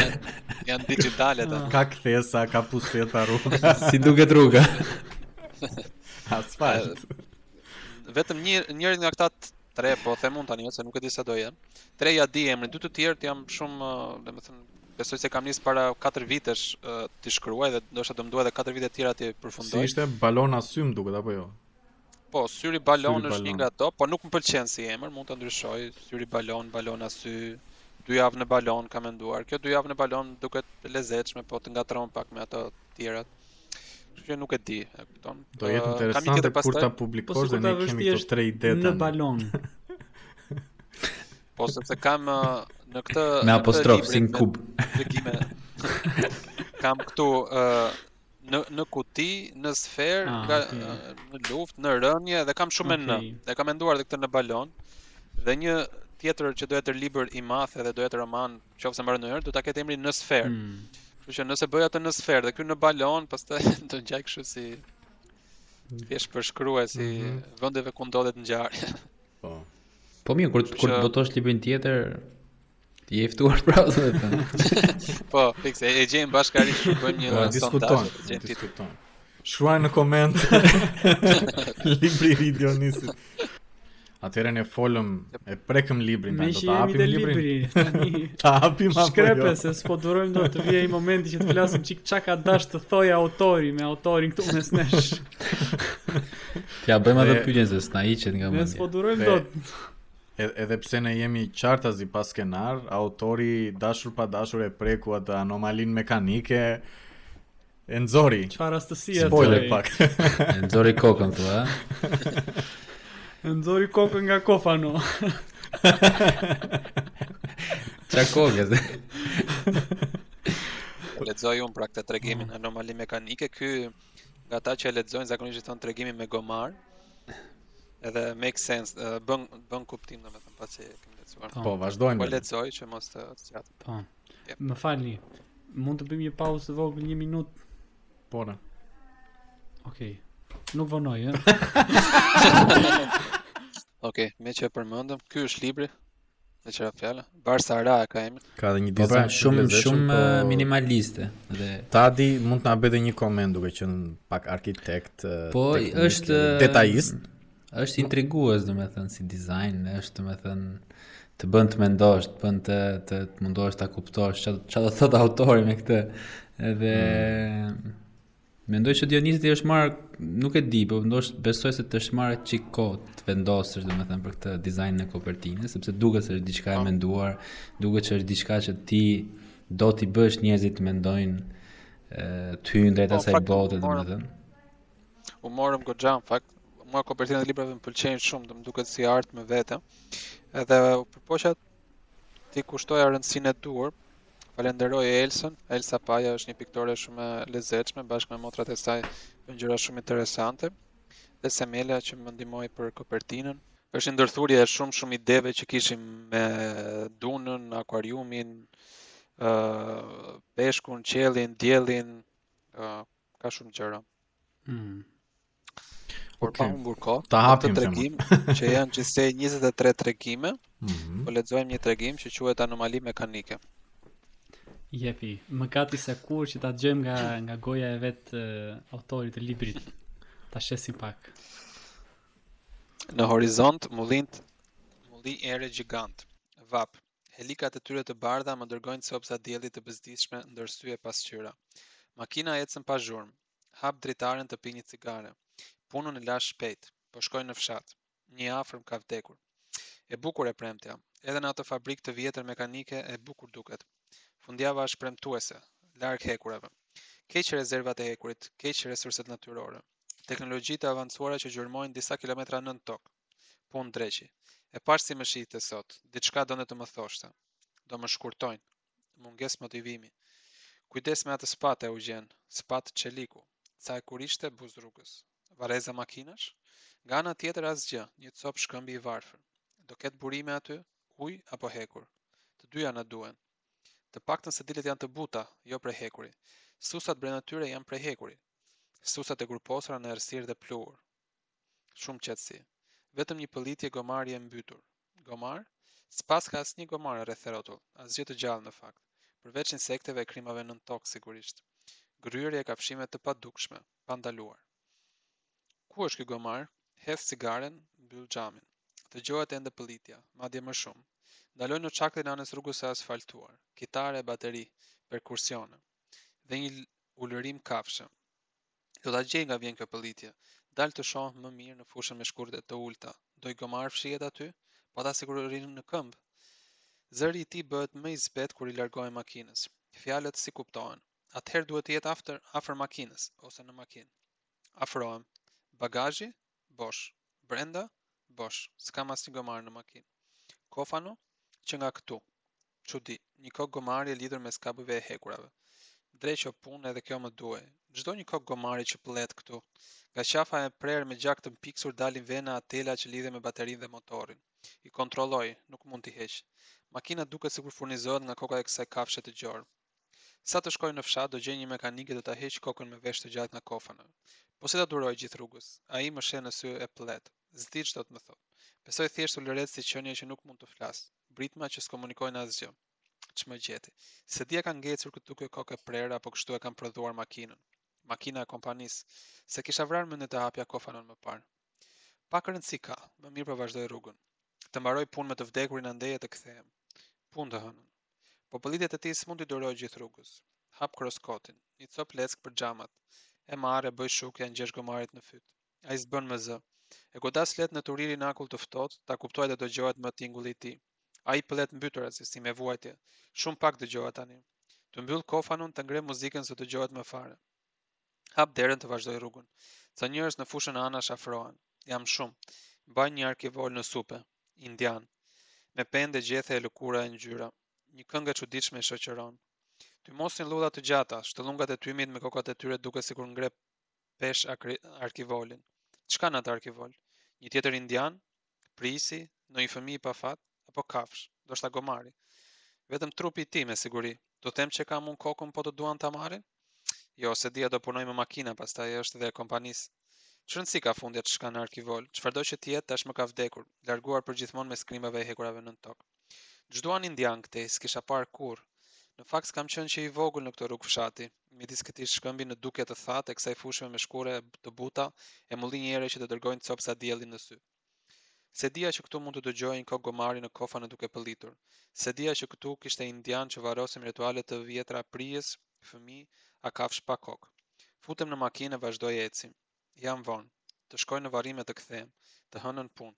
Janë digitale ato. Ka kthesa, ka puseta rruga. si duket rruga? Asfalt. Vetëm një, njëri nga këta tre, po them tani, se nuk e di sa do jenë. Tre ia di emrin, dy të tjerët jam shumë, domethënë, Besoj se kam nis para 4 vitesh t'i shkruaj dhe ndoshta do më duhet edhe 4 vite tjera t'i përfundoj. Si ishte balona sy më duket apo jo? Po, syri balon është një nga to, po nuk më pëlqen si emër, mund ta ndryshoj. Syri balon, balona sy, dy javë në balon kam menduar. Kjo dy javë në balon duket e lezetshme, po të ngatrron pak me ato të tjerat. Kështu që nuk e di, e kupton. Do jetë interesante kur ta publikosh po, dhe ne kemi këto tre ide në balon. Po sepse kam në këtë me apostrof si në kub. Tregime. kam këtu ë në në kuti, në sferë, ah, nga në luftë, në rënie dhe kam shumë në. Dhe kam menduar edhe këtë në balon. Dhe një tjetër që do të jetë libër i madh edhe do jetë roman, nëse mbaron ndonjëherë, do ta ketë emrin në sferë. Hmm. Kështu që nëse bëj atë në sferë dhe ky në balon, pastaj do ngjaj kështu si thjesht përshkrues i mm -hmm. vendeve ku ndodhet ngjarja. Po. Po mirë, kur kur të botosh librin tjetër, ti je i ftuar prapë domethënë. Po, fiks, e gjejmë bashkërisht, bëjmë një sondazh, diskuton, diskuton. Shkruaj në koment libri i Dionisit. Atëherë ne folëm e prekëm librin, do ta hapim librin. Libri, ta hapim apo Shkrepe jo? se s'po durojmë do të vijë momenti që të flasim çik çka ka dash të thojë autori me autorin këtu mes nesh. T'ia bëjmë edhe pyetjen se s'na hiqet nga mendja. Ne s'po durojmë dot. Edhe pse ne jemi qartazi pa skenar, autori dashur pa dashur e preku atë anomalinë mekanike. E nxori. Ça rastësie? Spoiler pak. E nxori kokën thua. E nxori kokën nga kofa no. Ça koke? Lexoj unë pra këtë tregimin mm. anomali mekanike, ky Nga ata që e lexojnë zakonisht i thonë tregimi me gomar. Edhe make sense, bën bën kuptim domethënë pasi e kemi lexuar. Po, po vazhdojmë. Po lexoj që mos të zgjat. Po. Yep. Më falni. Mund të bëjmë një pauzë të vogël 1 minutë. Po. Okej. Okay. Nuk vonoj, ëh. Okej, okay, meqë e përmendëm, ky është libri Me ça fjale, Barsa Ra e ka emrin. Ka dhe një po, pra, dizajn shumë, shumë, shumë po... Eh, minimaliste. Dhe... Tadi mund të na bëjë një koment duke qenë pak arkitekt, eh, po, teknik, është, eh, detajist. është intrigues, domethënë, si dizajn, është, domethënë, të bën të mendosh, të bën të, të, të mundohesh ta kuptosh, ça, ça do të thotë autori me këtë. Dhe... Mm. Mendoj që Dionisi ty të është marrë, nuk e di, po ndosh besoj se të është marrë çik kohë të vendosësh, domethënë për këtë dizajnin e kopertinës, sepse duket se është diçka e po. menduar, duket se është diçka që ti do t'i bësh njerëzit të mendojnë të hyjnë drejt po, asaj bote, domethënë. U morëm goxha në fakt, mua kopertinat e librave më pëlqejnë shumë, do më duket si art me vete. Edhe u përpoqja T'i kushtoja rëndësinë e duhur. Falenderoj Elsën. Elsa Paja është një piktore shumë e lezetshme bashkë me motrat e saj bën gjëra shumë interesante. Dhe Semela që më ndihmoi për kopertinën. Është një ndërthurje e shumë shumë ideve që kishim me dunën, akuariumin, ë peshkun, qiellin, diellin, ë ka shumë gjëra. Mm. Por okay. pa humbur kohë, ta hapim te tregimet që janë gjithsej 23 tregime. Mm -hmm. Po lexojmë një tregim që quhet anomali mekanike. Jepi, më gati se kurrë që ta dëgjojmë nga nga goja e vetë autorit të librit. Ta shijojmë pak. Në horizont mullinj mullinj ere gjigantë. Vapë, Helikat e tyre të bardha më dërgojnë copëza dielli të bezdisshme ndër sy e pasqyra. Makina ecën pa zhurmë. Hap dritaren të pi një cigare. Punën e lashë shpejt. Po shkoj në fshat. Një i afërm ka vdekur. E bukur e premtja. Edhe në atë fabrikë të vjetër mekanike e bukur duket. Fundjava është premtuese, larg hekurave. Keq rezervat e hekurit, keq resurset natyrore. Teknologji të avancuara që gjurmojnë disa kilometra nën tokë. Punë dreqi. E pashë si më shihte sot. Diçka donte të më thoshte. Do më shkurtojnë. Mungesë motivimi. Kujdes me atë spatë, Eugjen. Spatë çeliku. Ca hekurishte buzë rrugës. Varreza makinash? Nga ana tjetër asgjë, një copë shkëmbi i varfër. Do ketë burime aty, ujë apo hekur. Të dyja na duhen. Të paktën sediljet janë të buta, jo prej hekuri. Sustat brenda tyre janë prej hekuri. Sustat e groposura në errësirë dhe pluhur. Shumë qetësi. Vetëm një pëllitje gomari e mbytur. Gomar? S'paska asnjë gomar rreth e rrotull, asgjë të gjallë në fakt, përveç insekteve e krimave nën tokë sigurisht. Gërryerje e kafshime të padukshme, pa ndaluar. Ku është ky gomar? Hedh cigaren, mbyll xhamin. Dëgjohet ende pëllitja, madje më shumë. Ndaloj në çakllin anës rrugës së asfaltuar. Kitare e bateri, perkursione. Dhe një ulërimë kafshe. Do ta gjej nga vjen kjo pëllitje. Dal të shoh më mirë në fushën me shkurre të ulëta. Ndonjë gomar fshihet aty? Po ata sikur rrinë në këmbë. Zëri i tij bëhet më i zbehtë kur i largohem makinës. Fjalët s'i kuptohen. Atëherë duhet të jetë after, afër makinës, ose në makinë. Afrohem. Bagazhi? Bosh. Brenda? Bosh. S'ka asnjë gomar në makinë. Kofano? Që nga këtu. Çudi. Një kokë gomari e lidhur mes kabujve e hekurave. Dreq o punë, edhe kjo më duhej. Ç'do një kokë gomari që pëllet këtu. Nga qafa e prerë me gjak të mpiksur dalin vena e tela që lidhen me baterinë dhe motorin. I kontrolloj, nuk mund t'i heq. Makina duket sikur furnizohet nga koka e kësaj kafshe të gjorë. Sa të shkoj në fshat do gjej një mekanik e do ta heq kokën me vesh të gjatë nga kofanoja. Po si ta duroj gjithë rrugës? Ai më sheh në sy e pëllet. S'di ç'do të më thotë. Besoj thjesht ulëret si qenie që nuk mund të flasë. Britma që s'komunikojnë asgjë. Ç'më gjeti. S'e di ia kanë ngecur këtu këtë kokë të prerë apo kështu e kanë prodhuar makinën. Makina e kompanisë. S'e kisha vrarë mendjen të hapja kofanon më parë. Pak rëndësi ka, më mirë po vazhdoj rrugën. Të mbaroj punë me të vdekurin andej e të kthehem. Punë të hënën. Po pëllitjet e tij s'mund t'i duroj gjithë rrugës. Hap kruskotin. Një copë leckë për xhamat. E marr, e bëj shuk, ia ngjesh gomarit në fyt. Ai s'bën më pa zë. E godas lehtë në turirin akull të ftohtë, ta kuptojë dhe dëgjohet më tingulli i tij. Ai pëllet mbyturazi, si me vuajtje. Shumë pak dëgjohet tani. Ta mbyll kofanun, ta ngre muzikën s'do dëgjohet më fare. Hap derën të vazhdoj rrugën. Ca njerëz në fushën anash afrohen. Janë shumë. Mbajnë një arkivol në supe. indianë, me pendë gjethe e lëkura e ngjyra. Një këngë e çuditshme i shoqëron. Tymosin llulla të gjata, shtëllungat e tymit mbi kokat e tyre duket sikur ngrenë peshë arkivolin. Ç'ka në atë arkivol? Një tjetër indian? Prijësi? Ndonjë fëmijë i pafat? Apo kafshë? Ndoshta gomari? Vetëm trupi i tij me siguri. T'u them që kam unë kokën po të duan ta marrin? Jo, s'e di a do punojë me makina, pastaj është dhe e kompanisë. Ç'rëndësi ka fundja ç'ka në arkivol, çfarëdo që të jetë tashmë ka vdekur, larguar për gjithmonë mes krimbave e hekurave nën tokë. Ç'duan indianët këtej, s'kisha parë kurrë. Në fakt s'kam qenë që i vogël në këtë rrugë fshati, midis këtij shkëmbi në dukje të thatë e kësaj fushe me shkurre të buta e mullinj ere që të dërgojnë copësa dielli në sy. S'e dija që këtu mund të dëgjohej një kokë gomari në kofano duke pëllitur. S'e dija që këtu kishte indianë që varrosin me rituale të vjetra prijës, fëmijë, a kafshë pa kokë. Futem në makinë e vazhdoj eci. Jam vonë. Të shkoj në varrim e të kthehem. Të hënën punë.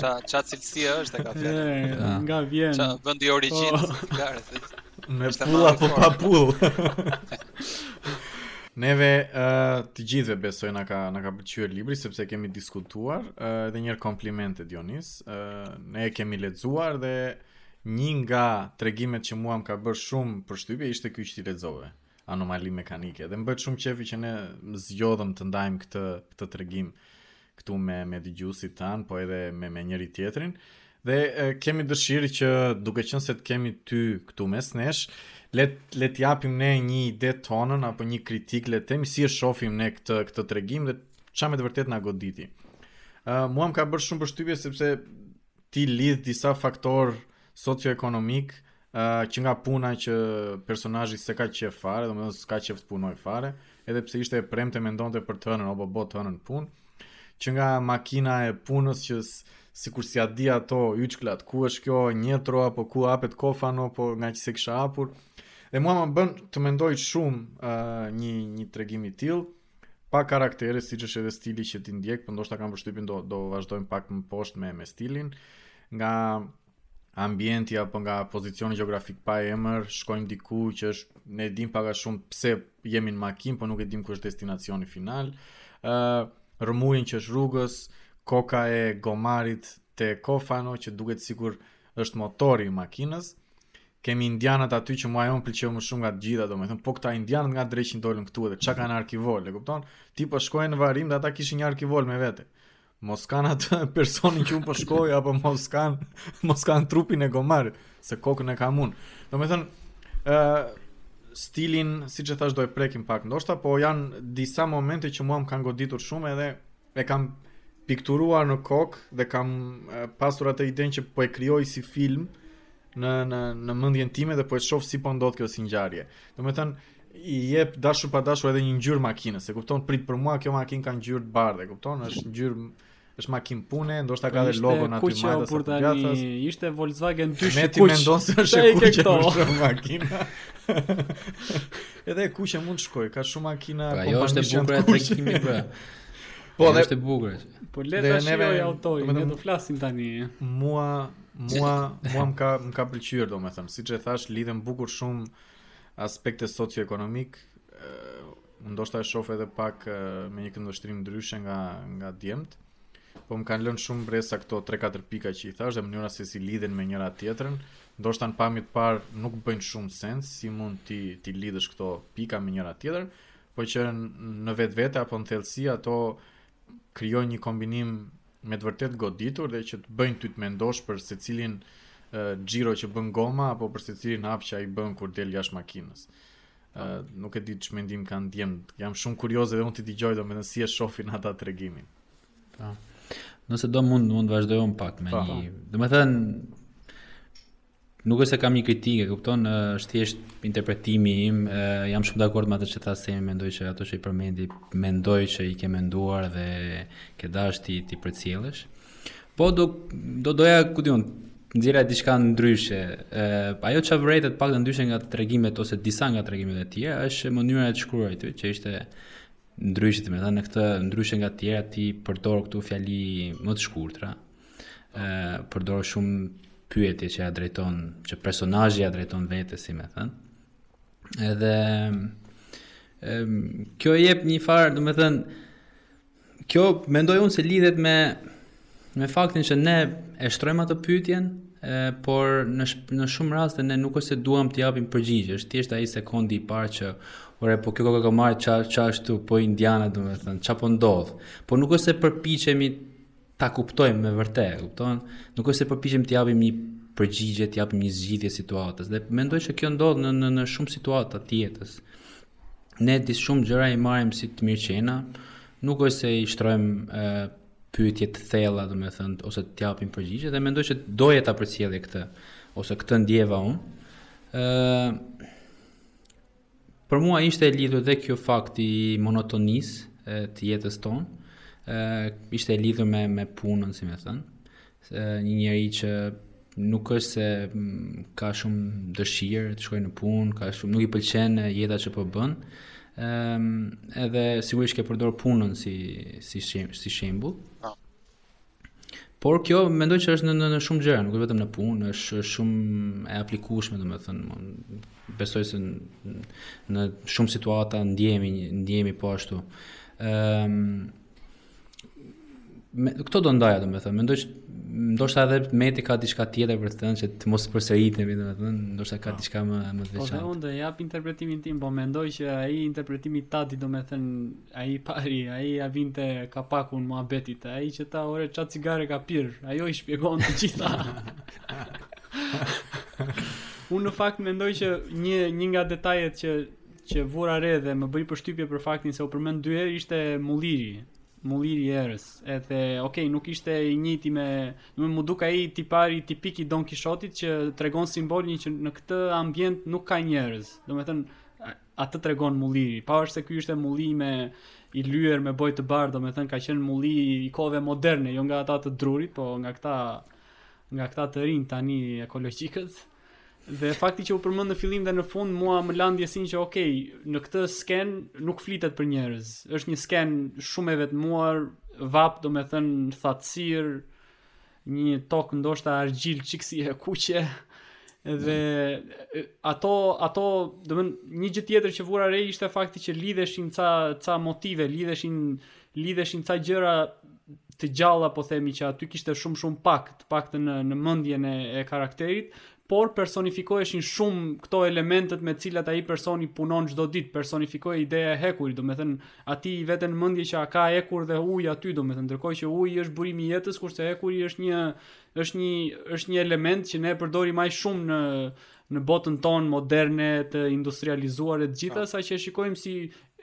Ça ça cilësi është e ka fjalë. Nga vjen? Ça vendi origjinë po. e fjalës. Me pullë apo pa pullë. Neve uh, të gjithëve besoj na ka na ka pëlqyer libri sepse kemi diskutuar uh, edhe një kompliment, Dionis. Uh, ne e kemi lexuar dhe një nga tregimet që mua më ka bërë shumë përshtypje ishte ky që ti lexove. anomali mekanike dhe më bëhet shumë qefi që ne zgjodhëm të ndajmë këtë këtë tregim këtu me me dëgjuesit tanë, po edhe me me njëri-tjetrin dhe e, kemi dëshirë që duke qenë se të kemi ty këtu mes nesh, le le të japim ne një ide tonën apo një kritikë le të themi si e shohim ne këtë këtë tregim dhe çfarë me të vërtetë na goditi. Ë uh, mua më ka bërë shumë përshtypje sepse ti lidh disa faktorë socioekonomikë Uh, që nga puna që personazhi s'e ka qef fare, domethënë s'ka qef të punojë fare, edhe pse ishte e premte mendonte për të hënën obobo të hënën punë, që nga makina e punës që sikur s'ia di ato yçklat, ku është kjo njetro, apo ku hapet kofano, po ngaqë s'e kisha hapur. Dhe mua më bën të mendoj shumë uh, një, një tregim i tillë, pa karaktere, siç është edhe stili që ti ndjek, për po ndoshta kam përshtypjen do, do vazhdojmë pak më poshtë me, me stilin, nga ambienti apo nga pozicioni gjeografik pa emër, shkojmë diku që është ne dim pak a shumë pse jemi në makinë, po nuk e dim ku është destinacioni final. ë uh, rrëmujën që është rrugës, koka e gomarit te kofano që duket sikur është motori i makinës. Kemi indianët aty që mua ajo m'pëlqeu më shumë nga të gjitha, domethënë po këta indianët nga dreqin dolën këtu edhe çka ka në arkivol, e kupton? Ti po shkoje në varrim dhe ata kishin një arkivol me vete. Mos kanë atë personin që unë po shkoj apo mos kanë mos kanë trupin e gomarit, se kokën e kam unë. Domethënë, ë uh, stilin, siç e thashë, do e prekim pak ndoshta, po janë disa momente që mua më kanë goditur shumë edhe e kam pikturuar në kokë dhe kam uh, pasur atë idenë që po e krijoj si film në në në mendjen time dhe po e shoh si po ndodh kjo si ngjarje. Domethënë, i jep dashur pa dashur edhe një ngjyrë makinës, e kupton? Prit për mua kjo makinë ka ngjyrë të bardhë, e kupton? Është ngjyrë, është makinë pune, ndoshta ka dhe logon aty majtas apo djathtas. Ishte Volkswagen 2 Ti mendon se është e kuqe kjo makina. Edhe e kuqe mund të shkojë, ka shumë makina pra, jo, është e bukur tregimi pra. Po, dhe është e bukur. Po le ta shijojë autori, ne do flasim tani. Mua mua mua më ka më ka pëlqyer domethënë, siç e thashë, lidhen bukur shumë aspekte socioekonomike ndoshta e shoh edhe pak me një këndvështrim ndryshe nga nga djemtë po më kanë lënë shumë mbresa këto 3-4 pika që i thashë dhe mënyra se si lidhen me njëra-tjetrën ndoshta në pamje të parë nuk bëjnë shumë sens si mund ti t'i lidhësh këto pika me njëra-tjetrën po që në vetvete apo në thellësi ato krijojnë një kombinim me të vërtetë goditur dhe që të bëjnë ty të mendosh për secilin xhiro që bën goma apo për secilin hap që ai bën kur del jashtë makinës. Uh, nuk e di ç'mendim kanë djemtë, jam shumë kurioze dhe unë t'i dëgjoj domethënë si e shofin ata tregimin. Po. Nëse do mund, mund të vazhdojmë pak me po, një... Domethënë, Nuk është se kam një kritikë, e kupton, është thjesht interpretimi im. E, jam shumë dakord me atë që tha Semi, mendoj që ato që i përmendi, mendoj që i ke menduar dhe ke dashur ti t'i përcjellësh. Po do do doja ku di unë, nxora diçka ndryshe. E, ajo që vërejta të paktën ndryshe nga tregimet ose disa nga tregimet e tjera është mënyra e të shkruarit, që ishte ndryshe, domethënë në këtë ndryshe nga të tjera ti përdor këtu fjali më të shkurtra. ë përdor shumë pyetje që ia drejton, që personazhi ia drejton vetes, si me thënë. Edhe ë kjo i jep një farë, domethënë, kjo mendoj unë se lidhet me me faktin që ne e shtrojmë atë pyetjen, por në sh, në shumë raste ne nuk është se duam të japim përgjigje, është thjesht ai sekondi i parë që ore po kjo koka ka marrë ça ça ashtu po indiana domethënë ça po ndodh. Po nuk është se përpiqemi ta kuptojmë me të vërtetë, e kupton? Nuk është se përpiqemi të japim një përgjigje, të japim një zgjidhje situatës. Dhe mendoj që kjo ndodh në në në shumë situata të jetës. Ne di shumë gjëra i marrim si të mirëqena, nuk është se i shtrojmë pyetje të thella, domethënë ose të japim përgjigje dhe mendoj që doje ta përcillje këtë ose këtë ndjeva unë. ë Për mua ishte e lidhur dhe kjo fakti i monotonisë të jetës tonë, ishte e lidhur me, me punën, si me thënë, një njeri që nuk është se mm, ka shumë dëshirë të shkojë në punë, ka shumë nuk i pëlqen jeta që po bën. Ëm edhe sigurisht ke përdorur punën si si shem, si shembull. Po. Por kjo mendoj që është në në, në shumë gjëra, nuk është vetëm në punë, është shumë e aplikueshme, domethënë, besoj se në, në shumë situata ndjehemi ndjehemi po ashtu. Ëm um, me, këto do ndaja domethënë, mendoj që ndoshta edhe Meti ka diçka tjetër për të thënë që të mos përsëritemi domethënë, ndoshta ka po. diçka më më të, po, veçantë. Po unë do jap interpretimin tim, po mendoj që ai interpretimi i Tatit domethënë Ai i pari, ai ia vinte kapakun muhabetit, ai që tha ore ça cigare ka pirë, ajo i shpjegon të gjitha. Unë në fakt mendoj që një një nga detajet që që vura re dhe më bëri përshtypje për faktin se u përmend dy herë ishte Mulliri, Mulliri i erës. Edhe, ok, nuk ishte i njëjti me, më më duket ai tipari tipik i Don Kishotit që tregon simbolin që në këtë ambient nuk ka njerëz. Domethënë, Atë tregon mulliri, paçka se ky ishte mulli më i lyer me bojë të bardhë, domethënë ka qenë mulli i kohëve moderne, jo nga ata të drurit, po nga këta nga këta të rinjtë tani ekologjikët. Dhe fakti që u përmend në fillim dhe në fund mua më la ndjesinë që ok, në këtë skenë nuk flitet për njerëz. Është një skenë shumë e vetmuar, vapë, domethënë thatësirë, Një tokë ndoshta argjilë çikë si e kuqe. Dhe ato ato, domethënë një gjë tjetër që vura re ishte fakti që lidheshin ca ca motive, lidheshin lidheshin ca gjëra të gjalla po themi që aty kishte shumë shumë pak, të paktën në në mendjen e, e karakterit, por personifikoheshin shumë këto elementet me të cilat ai personi punon çdo ditë, personifikohej ideja e hekurit, domethënë atij i vete në mendje që a ka hekur dhe ujë aty, domethënë ndërkohë që uji është burimi i jetës, kurse hekuri është një është një është një element që ne e përdorim më shumë në në botën tonë moderne të industrializuar e të gjitha, saqë e shikojmë si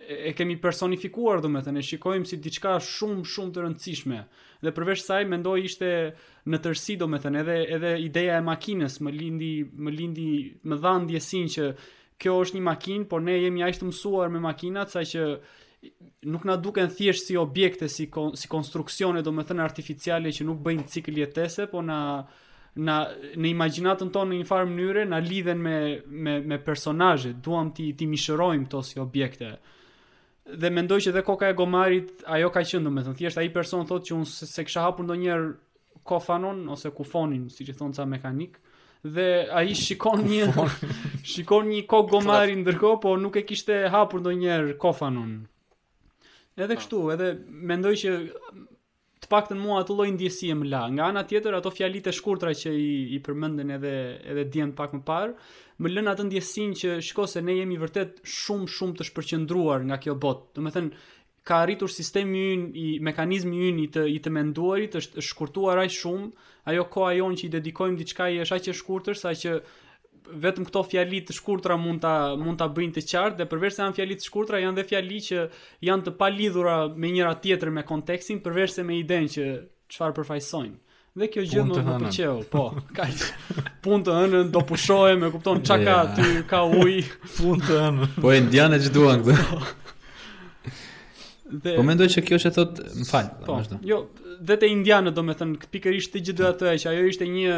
e kemi personifikuar, domethënë, e shikojmë si diçka shumë shumë të rëndësishme. Dhe përveç saj mendoj ishte në tërësi domethënë edhe, edhe ideja e makinës më lindi, më lindi, më dha ndjesinë që kjo është një makinë, por ne jemi aq të mësuar me makinat, saqë nuk na duken thjesht si objekte, si, kon, si konstruksione, domethënë artificiale që nuk bëjnë cikël jetese, po na, na, në imagjinatën tonë në njëfarë mënyre, na lidhen me, me, me personazhe, duam t'i, t'i mishërojmë këto si objekte. Dhe mendoj që edhe koka e gomarit, ajo ka qenë, domethënë, thjesht, ai person thotë që unë s'e, s'e kisha hapur ndonjëherë kofanon, ose kufonin, siç i thonë ca mekanikë, dhe ai shikon një, shikon një kokë gomari ndërkohë, po nuk e kishte hapur ndonjëherë kofanon. Edhe kështu, edhe mendoj që të paktën mua atë lloj ndjesie më la. Nga ana tjetër, ato fjalitë e shkurtra që i, i përmendën edhe, edhe djemtë pak më parë, më lënë atë ndjesinë që shiko se ne jemi vërtet shumë, shumë të shpërqendruar nga kjo botë. Domethënë, ka arritur sistemi ynë, i, mekanizmi ynë i të, i të menduarit, është shkurtuar aq shumë, ajo koha jonë që i dedikojmë diçkaje është aq e shkurtër, saqë vetëm këto fjali të shkurtra mund ta mund ta bëjnë të qartë dhe përveçse janë fjali të shkurtra janë dhe fjali që janë të palidhura me njëra-tjetrën me kontekstin përveçse me idenë që çfarë përfaqësojnë. Dhe kjo gjë më pëlqeu, po. Ka punë të hënën, do pushohem, e kupton ça ka aty, ka ujë, punë të hënën. Po indianët ça duan këtu. Dhe, po mendoj që kjo që thotë, më fal, po, vazhdo. Jo, dhe te indianët domethënë pikërisht të gjithë do ato që ajo ishte një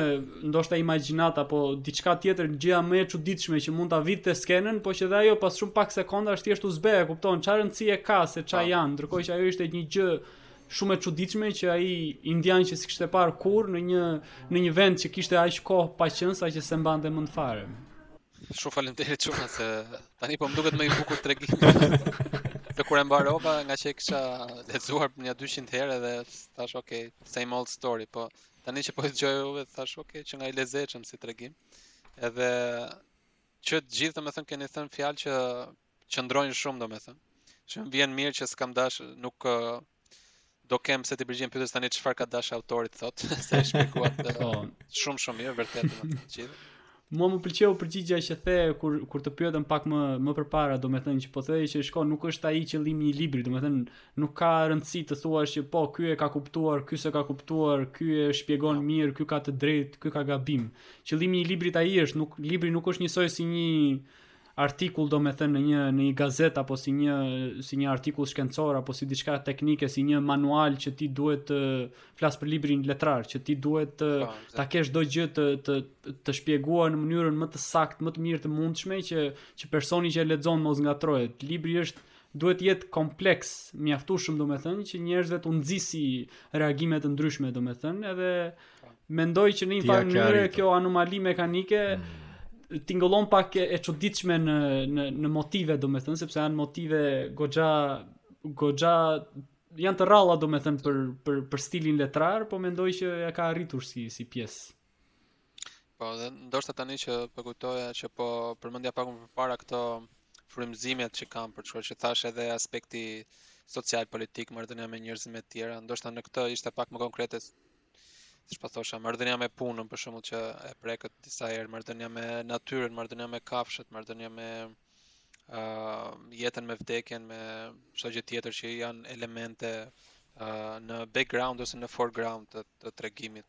ndoshta imagjinatë apo diçka tjetër gjëja më e çuditshme që mund ta vidhte skenën, po që dhe ajo pas shumë pak sekondash thjesht u zbeh, e kupton çfarë rëndësie ka se çfarë po. janë, ndërkohë që ajo ishte një gjë shumë e çuditshme që ai indian që s'i kishte parë kurrë në një në një vend që kishte aq kohë pa qenë saqë s'e mbante mend fare. Shumë faleminderit shumë se tani po më duket më i bukur tregimi. Se kur e mbarova ngaqë e kisha lexuar për nja 200 herë dhe thashë ok, same old story, po tani që po e dëgjoj juve thashë ok, qenka i lezetshëm si tregim. Edhe që të gjithë domethënë keni thënë fjalë që qëndrojnë shumë domethënë. Që më vjen mirë që s'kam dash nuk Do kem se t'i përgjigjem pyetjes tani çfarë ka dash autori të thotë, se e shpjeguat po. shumë shumë mirë vërtet domethënë të gjithë. Mua më pëlqeu përgjigja që the kur kur të pyetën pak më më përpara, domethënë që po thoje që shiko nuk është ai qëllimi i librit, domethënë nuk ka rëndësi të thuash që po ky e ka kuptuar, ky s'e ka kuptuar, ky e shpjegon no. mirë, ky ka të drejtë, ky ka gabim. Qëllimi i librit ai është, nuk libri nuk është njësoj si një artikull domethënë në një në një gazetë apo si një si një artikull shkencor apo si diçka teknike si një manual që ti duhet të flas për librin letrar që ti duhet të po, ta kesh çdo gjë të të të shpjeguar në mënyrën më të saktë, më të mirë të mundshme që që personi që e lexon mos ngatrohet. Libri është duhet të jetë kompleks, mjaftueshëm domethënë që njerëzve t'u nxisi reagime të ndryshme domethënë edhe Mendoj që në një farë mënyrë kjo anomali mekanike mm. tingëllon pak e çuditshme në në në motive, domethënë, sepse janë motive goxha goxha janë të rralla domethënë për për për stilin letrar, po mendoj që ia ka arritur si si pjesë. Po, dhe ndoshta tani që po kujtoja që po përmendja pak më përpara këto frymëzimet që kam për të shkruar që thashë edhe aspekti social politik marrëdhënia me njerëzit e të tjera, ndoshta në këtë ishte pak më konkrete siç po thosha, marrëdhënia me punën, për shembull që e prekët disa herë, marrëdhënia me natyrën, marrëdhënia me kafshët, marrëdhënia me ë uh, jetën me vdekjen, me çdo gjë tjetër që janë elemente ë uh, në background ose në foreground të, të tregimit.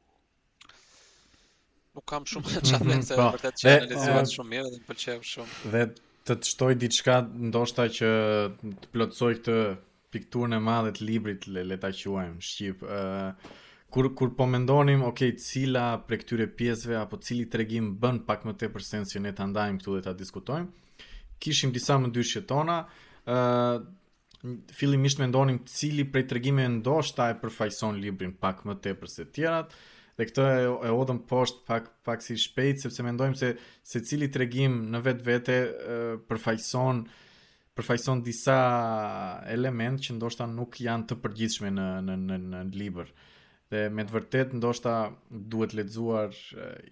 Nuk kam shumë mhm, çfarë të them, vërtet që analizuat eh, shumë mirë dhe më pëlqeu shumë. Dhe të shtoj diçka ndoshta që të plotësoj këtë pikturën e madhe të librit le, le ta quajmë shqip ë uh, kur kur po mendonim ok cila prej këtyre pjesëve apo cili tregim bën pak më tepër sens që ne ta ndajmë këtu dhe ta diskutojmë kishim disa mëdyshje tona ë uh, fillimisht mendonim cili prej tregimeve ndoshta e përfaqëson librin pak më tepër se të tjerat dhe këtë e, e hodhëm poshtë pak pak si shpejt sepse mendojmë se secili tregim në vetvete përfaqëson përfaqëson disa elementë që ndoshta nuk janë të përgjithshme në në në, në libër. Dhe me të vërtet ndoshta duhet lexuar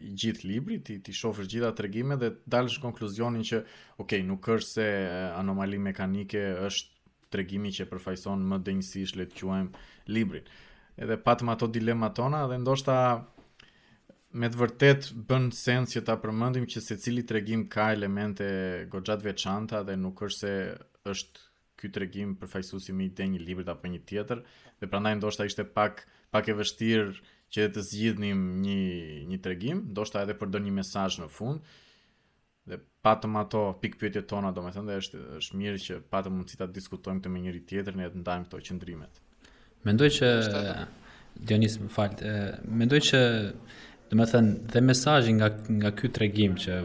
i gjithë libri, t'i t'i shofësh gjitha tregimet dhe të dalësh konkluzionin që ok, nuk është se anomali mekanike është tregimi që përfaqëson më denjësisht le të quajmë librin. Edhe patëm ato dilemat tona dhe ndoshta Me të vërtet bën sens që ta përmendim që secili tregim ka elemente goxha të veçanta dhe nuk është se është ky tregim përfaqësuesi më i denjë i librit apo një tjetër dhe prandaj ndoshta ishte pak pak e vështirë që të zgjidhnim një një tregim, ndoshta edhe përdor një mesazh në fund. dhe patëm ato pikëpyetjet tona, domethënë dhe është është mirë që patëm mundësi ta diskutojmë këtë me njëri tjetrin e të ndajmë këto qëndrimet. Mendoj që Dionis më fal, mendoj që domethënë dhe mesazhi nga nga ky tregim që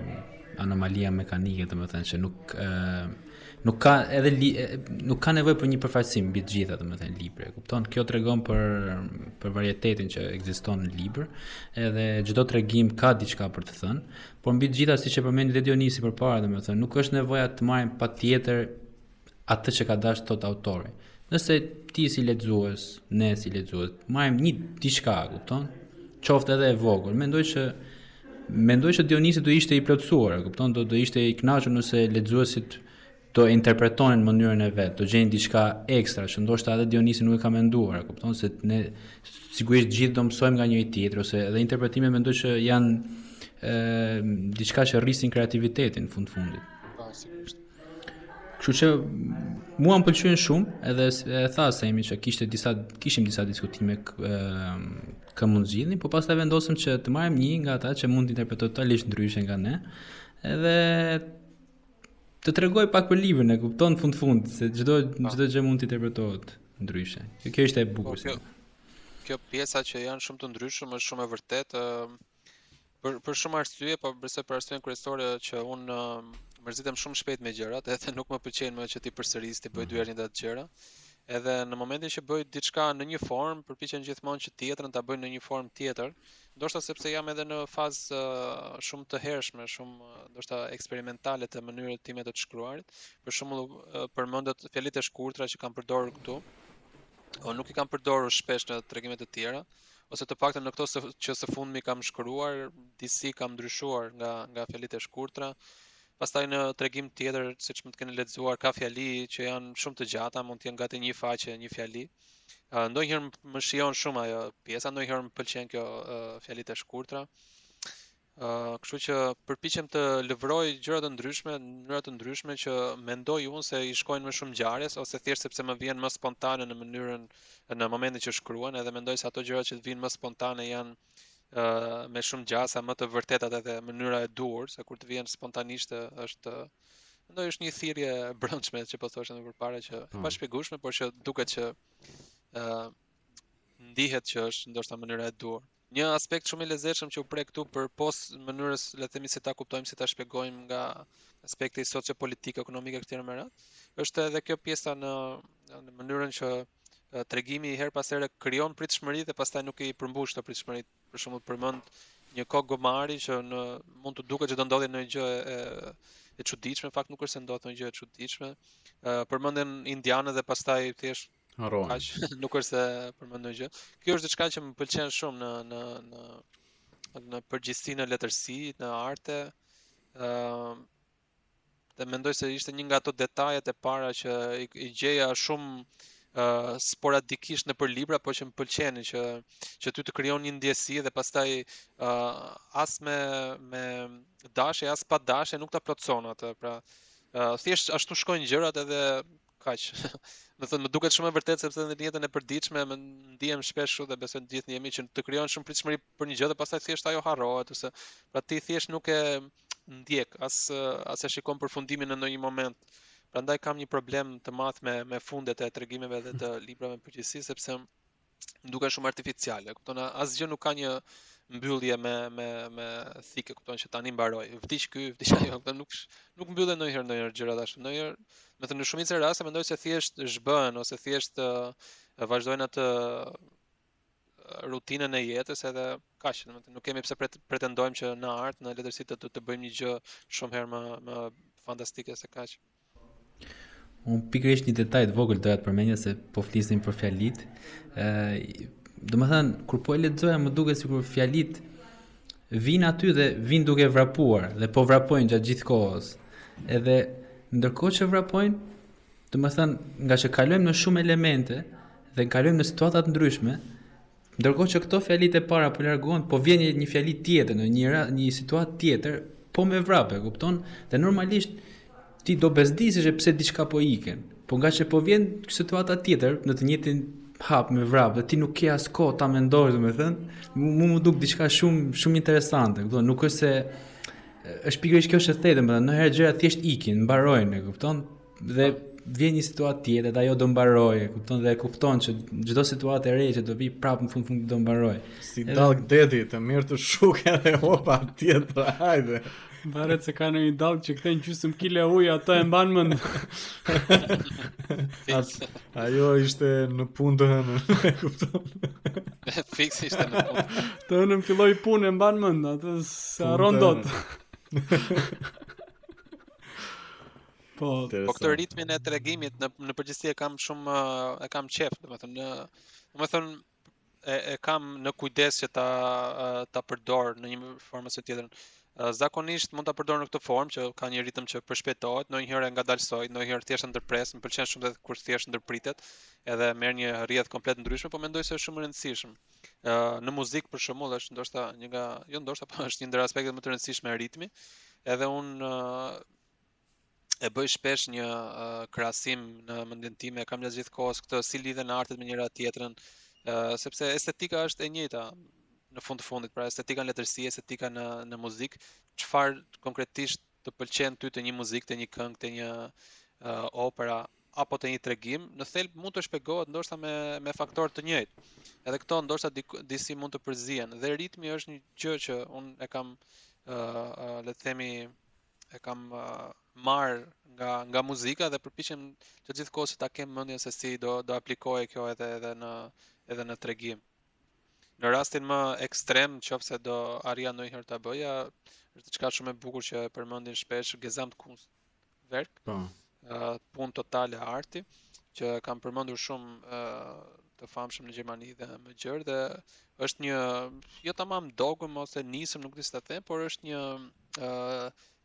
anomalia mekanike domethënë që nuk, nuk ka edhe li, nuk ka nevojë për një përfaqësim mbi të gjitha domethënë libri. Kupton? Kjo tregon për për varietetin që ekziston në libër, edhe çdo tregim ka diçka për të thënë. Por mbi të gjitha siç e përmendi dhe Dionisi përpara, domethënë, nuk është nevoja të marrim patjetër atë që ka dashur të thotë autori. Nëse ti si lexues, ne si lexues, marrim një diçka, kupton? Qoftë edhe e vogël, mendoj që mendoj që Dionisi do ishte i plotësuar, kupton? Do do ishte i kënaqur nëse lexuesit do interpretojnë në mënyrën e vet, do gjejnë diçka ekstra që ndoshta edhe Dionisi nuk e ka menduar, e kupton se ne sigurisht gjithë do mësojmë nga njëri tjetri ose edhe interpretimet mendoj që janë ë diçka që rrisin kreativitetin në fund fundit. Po, sigurisht. Kështu që mua më pëlqyen shumë, edhe e tha Semi që kishte disa kishim disa diskutime ë kë mund zgjidhnim, por pastaj vendosëm që të marrim një nga ata që mund të interpretojë totalisht ndryshe nga ne. Edhe Të tregoj pak për librin, e kupton fund fund se çdo po. çdo gjë mund të interpretohet ndryshe. Kjo, kjo ishte e bukur. Po, kjo, kjo pjesa që janë shumë të ndryshëm është shumë e vërtetë. Për për shumë arsye, po besoj për arsyen kryesore që unë mërzitem shumë shpejt me gjërat, edhe nuk më pëlqejnë më që t'i përsëris t'i bëj dy herë mhm. të njëjtat gjëra. Edhe në momentin që bëj diçka në një formë, përpiqem gjithmonë që tjetrën ta bëj në një formë tjetër, Ndoshta sepse jam edhe në fazë shumë të hershme, shumë ndoshta eksperimentale të mënyrës sime të të shkruarit. Për shembull, përmendët fjalitë e shkurtra që kam përdorur këtu. O nuk i kam përdorur shpesh në tregime të tjera, ose të paktën në këto që së fundmi kam shkruar, disi kam ndryshuar nga nga fjalitë e shkurtra. Pastaj një tregim tjetër, siç mund të keni lexuar, ka fjali që janë shumë të gjata, mund të jenë gati një faqe, një fjali. Uh, ndonjëherë më shijon shumë ajo pjesa, ndonjëherë më pëlqen kjo uh, fjalitë e shkurtra. Uh, kështu që përpiqem të lëvroj gjëra të ndryshme, mënyra të ndryshme që mendoj unë se i shkojnë më shumë ngjarjes ose thjesht sepse më vjen më spontane në mënyrën në momentin që shkruan, edhe mendoj se ato gjëra që të vijnë më spontane janë me shumë gjasa më të vërtetat edhe mënyra e duhur, se kur të vjen spontanisht është ndoj është një thirrje e brendshme që po thosha më përpara që e hmm. pashpjegueshme, por që duket që ë uh, ndihet që është ndoshta mënyra e duhur. Një aspekt shumë i lezetshëm që u prek këtu përpos mënyrës, le të themi si ta kuptojmë, si ta shpjegojmë nga aspekti sociopolitik, ekonomik e kështu me radhë, është edhe kjo pjesa në në mënyrën që uh, tregimi herë pas here krijon pritshmëri dhe pastaj nuk i përmbush këto pritshmëri. Për shembull, përmend një kokë gomari që në mund të duket që do ndodhë ndonjë gjë e e çuditshme, fakt nuk është se ndodh ndonjë gjë e çuditshme. Ë përmenden indianët dhe pastaj thjesht harrohen. Kaq nuk është se përmend ndonjë gjë. Kjo është diçka që më pëlqen shumë në në në në përgjithësi në letërsi, në arte. Ë dhe mendoj se ishte një nga ato detajet e para që i, i gjeja shumë uh, sporadikisht nëpër libra, po që më pëlqenin që që ty të krijon një ndjesi dhe pastaj uh, as me me dashje as pa dashje nuk ta plotëson atë. Pra, uh, thjesht ashtu shkojnë gjërat edhe kaq. Domethënë, më duket shumë e vërtetë sepse në jetën e përditshme ndihem shpesh kështu dhe besoj të gjithë jemi që të krijon shumë pritshmëri për një gjë dhe pastaj thjesht ajo harrohet ose pra ti thjesht nuk e ndjek, as as e shikon përfundimin në ndonjë moment. Prandaj kam një problem të madh me me fundet e tregimeve dhe të librave në përgjithësi sepse më duken shumë artificiale. Kupton, asgjë nuk ka një mbyllje me me me thikë, kupton që tani mbaroj. Vdiq ky, vdiq ajo, kupton, nuk nuk mbyllen ndonjëherë ndonjëherë gjërat ashtu. Ndonjëherë, domethënë në shumicën e rasteve mendoj se thjesht zbehen ose thjesht uh, vazhdojnë atë rutinën e jetës edhe kaq, domethënë nuk kemi pse pretendojmë që në art, në letërsi të të bëjmë një gjë shumë herë më më fantastike se kaq. Un pikërisht një detaj të vogël doja të përmendja se po flisnim për fjalitë. Domethënë kur po e lexoja më duket sikur fjalitë vijnë aty dhe vijnë duke vrapuar dhe po vrapojnë gjatë gjithë kohës. Edhe ndërkohë që vrapojnë, Domethënë, ngaqë kalojmë në shumë elemente dhe kalojmë në situata të ndryshme, ndërkohë që këto fjalitë e para po largohen, po vjen një fjali tjetër në një një situatë tjetër, po me vrap, e kupton? Dhe normalisht ti do bezdisësh pse diçka po ikën. Po ngaqë po vjen situata tjetër në të njëjtin hap me vrap dhe ti nuk ke as kohë ta mendosh, domethënë, mu më duk diçka shumë shumë interesante, kupton? Nuk është se është pikërisht kjo që the, domethënë, nonjëherë gjërat thjesht ikin, mbarojnë, e kupton? dhe vjen një situatë tjetër, ajo do mbarojë, kupton dhe e kupton që çdo situatë e re që do vi prapë në fund fund do mbarojë. Si edhe... dallgë deti, të merr të shuk edhe hopa tjetër, hajde. Varet se ka ndonjë dallgë që kthen gjysëm kile ujë, atë e mban mend... ajo është "në punë të hënën", e kupton. Fiks është në punë. Të hënën fillon punë e mban mend, atë s'e harron dot. Po, po këtë ritmin e tregimit në në përgjithësi e kam shumë e kam qejf, domethënë në domethënë e e kam në kujdes që ta ta përdor në një formë ose tjetrën. Zakonisht mund ta përdor në këtë formë që ka një ritëm që përshpejtohet, ndonjëherë e ngadalsoj, ndonjëherë thjesht e ndërpres, më pëlqen shumë edhe kur thjesht ndërpritet, edhe merr një rrjedhë komplet ndryshme, po mendoj se është shumë e rëndësishme. Ë në muzikë për shembull është ndoshta një nga, jo ndoshta, po është një ndër aspektet më të rëndësishme e ritmi. Edhe un e bëj shpesh një uh, krahasim në mendjen time, kam gjatë gjithë kohës këtë si lidhen artet me njëra tjetrën, uh, sepse estetika është e njëjta në fund të fundit, pra estetika në letërsi, estetika në në muzikë, çfarë konkretisht të pëlqen ty te një muzikë, te një këngë, te një uh, opera apo te një tregim, në thelb mund të shpjegohet ndoshta me me faktorë të njëjtë. Edhe këto ndoshta disi mund të përzihen dhe ritmi është një gjë që un e kam uh, uh, le të themi e kam marrë nga nga muzika dhe përpiqem gjithë kohës që ta kem mendjen se si do do aplikohej kjo edhe edhe në edhe në tregim. Në rastin më ekstrem, qoftë se do arrija ndonjëherë ta bëja, është diçka shumë e bukur që e përmendin shpesh Gesamtkunstwerk. Po. Uh, punë totale arti që e kanë përmendur shumë uh, të famshëm në Gjermani dhe më gjerë dhe është një jo tamam dogëm ose nismë nuk di si ta them, por është një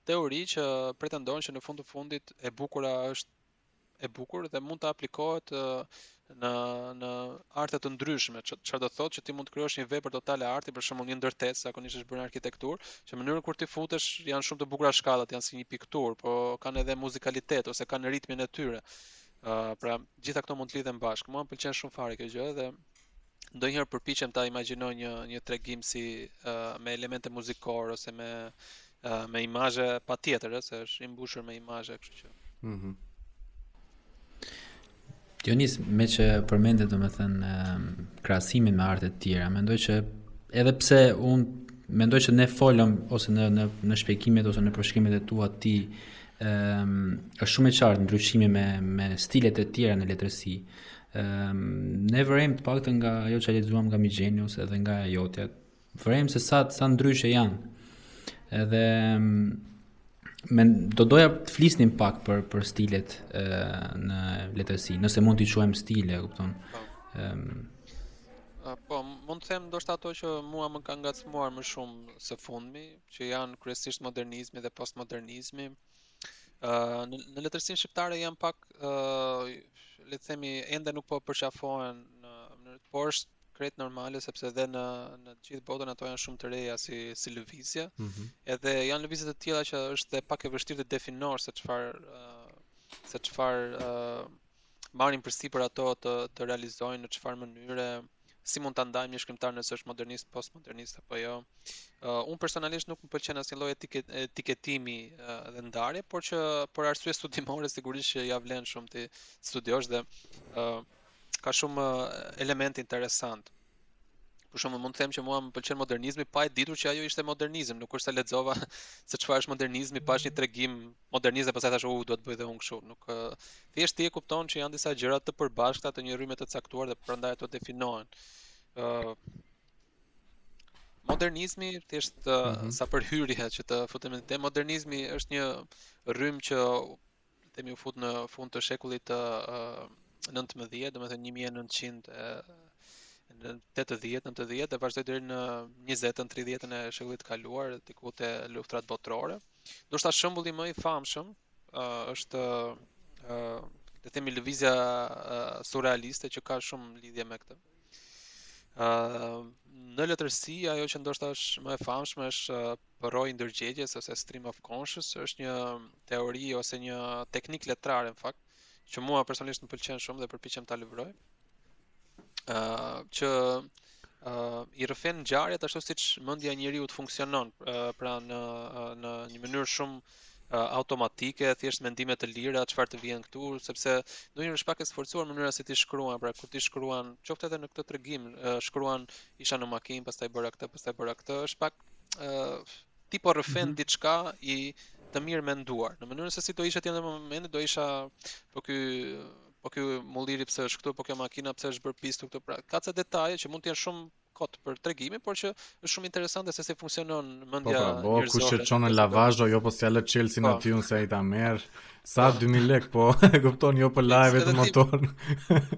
teori që pretendon që në fund të fundit e bukura është e bukur dhe mund të aplikohet në arte të ndryshme, çfarë do të thotë që ti mund të krijosh një vepër totale arti, për shembull një ndërtesë, zakonisht është bërë në arkitekturë, që në mënyrën kur ti futesh janë shumë të bukura shkallët, janë si një pikturë, po kanë edhe muzikalitet ose kanë ritmin e tyre. Uh, pra gjitha këto mund të lidhen bashkë. Mua më pëlqen shumë fare kjo gjë dhe ndonjëherë përpiqem ta imagjinoj një një tregim si uh, me elemente muzikore ose me uh, me imazhe patjetër, se është i mbushur me imazhe, kështu që. Mhm. Mm Dionis, meqë përmende domethënë ehm, krahasimin me artet tjera, mendoj që edhe pse unë mendoj që ne folëm ose në, në, në shpjegimet ose në përshkrimet e tua ti um, është shumë e qartë ndryshimi me, me stilet e tjera në letërsi, Ehm, ne vërejmë të paktën nga ajo që lexuam nga Migjeni edhe nga jotja. Vërejmë se sa sa ndryshe janë. Edhe ehm, me do doja të flisnim pak për për stilet e, në letërsi, nëse mund t'i quajmë stile, kupton. Ëm po, mund të them ndoshta ato që mua më kanë ngacmuar më shumë së fundmi, që janë kryesisht modernizmi dhe postmodernizmi. në, në letërsinë shqiptare janë pak uh, le të themi ende nuk po përqafohen në mënyrë të por është krejt normale sepse edhe në në të gjithë botën ato janë shumë të reja si si lëvizje. Mm -hmm. Edhe janë lëvizje të tjera që është dhe pak e vështirë të definosh se çfarë uh, se çfarë uh, marrin përsipër ato të të realizojnë në çfarë mënyre si mund ta ndajmë një shkrimtar nëse është modernist, postmodernist apo jo. Uh, unë personalisht nuk më pëlqen asnjë lloj etiket, etiketimi uh, dhe ndarje, por që për arsye studimore sigurisht që ia vlen shumë t'i studiosh dhe uh, ka shumë uh, elemente interesant. Për shembull, mund të them që mua më pëlqen modernizmi pa e ditur që ajo ishte modernizëm, nuk është se lexova se çfarë është modernizmi, pashë një tregim modernizëm dhe pastaj thashë, "U, duhet të bëj dhe unë kështu." Nuk thjesht ti e kupton që janë disa gjëra të përbashkëta të një rryme të caktuar dhe prandaj ato definohen. Ë uh, Modernizmi thjesht uh, mm -hmm. sa për hyrje që të futem në temë, modernizmi është një rrymë që themi u fut në fund të shekullit të uh, 19, domethënë 1980, 90 dhe vazhdoi deri në 20-ën, 30-ën e shekullit të kaluar, diku te luftrat botërore. Ndoshta shembulli më i famshëm uh, është uh, le të themi lëvizja uh, surrealiste që ka shumë lidhje me këtë. në letërsi ajo që ndoshta është më e famshme është përroi i ndërgjegjes ose stream of conscious, është një teori ose një teknikë letrare në fakt, që mua personalisht më pëlqen shumë dhe përpiqem ta lëvroj. ë që ë i rrëfen ngjarjet ashtu siç mendja e njeriut funksionon, pra në në një mënyrë shumë automatike, thjesht mendime të lira, çfarë të vjen këtu, sepse ndonjëherë është pak e sforcuar mënyra se si ti shkruan, pra kur ti shkruan, qoftë edhe në këtë tregim, shkruan isha në makinë, pastaj bëra këtë, pastaj bëra këtë, është pak uh, ti po rrëfen mm -hmm. diçka të mirëmenduar. Në mënyrën se si do isha ti në momentin, do isha po ky po ky mulliri pse është këtu, po kjo makina pse është bërë pis këtu, pra ka ca detaje që mund të jenë shumë kot për tregimin, por që është shumë interesante se si funksionon mendja e po, po, kush e çon në lavazh, jo po ia lë çelësin po. atij unë se ai ta merr. Sa 2000 lek po, e kupton jo po lave te motori.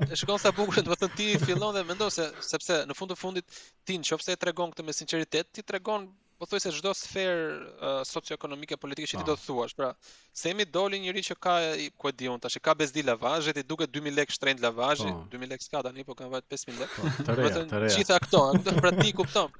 E shikon sa bukur, do të thotë ti fillon dhe mendon se sepse në fund të fundit ti në qoftë se e tregon këtë me sinqeritet, ti tregon pothuajse çdo sferë uh, socioekonomike politike që ti do të thuash. Pra, se mi doli njëri që ka ku e di unë tash, ka bezdi lavazh, ty të duket 2000 lekë shtrenjtë lavazhi, 2000 lekë s'ka tani, po kanë vajt 5000 lekë. Të reja, të reja. Gjithë ato, ato pra ti kupton.